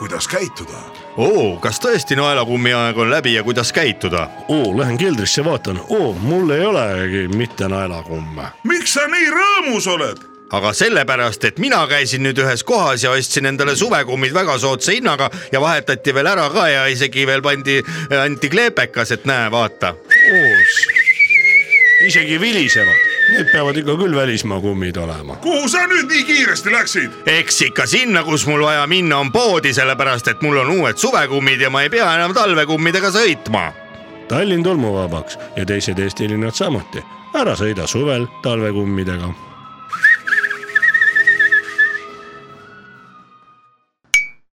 kuidas käituda? oo, kas tõesti naelakummi aeg on läbi ja kuidas käituda? oo, lähen keldrisse, vaatan, oo, mul ei olegi mitte naelakumme. miks sa nii rõõmus oled? Aga sellepärast, et mina käisin nüüd ühes kohas ja ostsin endale suvekummid väga soodsa hinnaga ja vahetati veel ära ka ja isegi veel pandi, anti kleepekas, et näe, vaata. isegi vilisevad, need peavad ikka küll välismaa kummid olema. kuhu sa nüüd nii kiiresti läksid? eks ikka sinna, kus mul vaja minna on poodi, sellepärast et mul on uued suvekummid ja ma ei pea enam talvekummidega sõitma. Tallinn tolmuvabaks ja teised Eesti linnad samuti. ära sõida suvel talvekummidega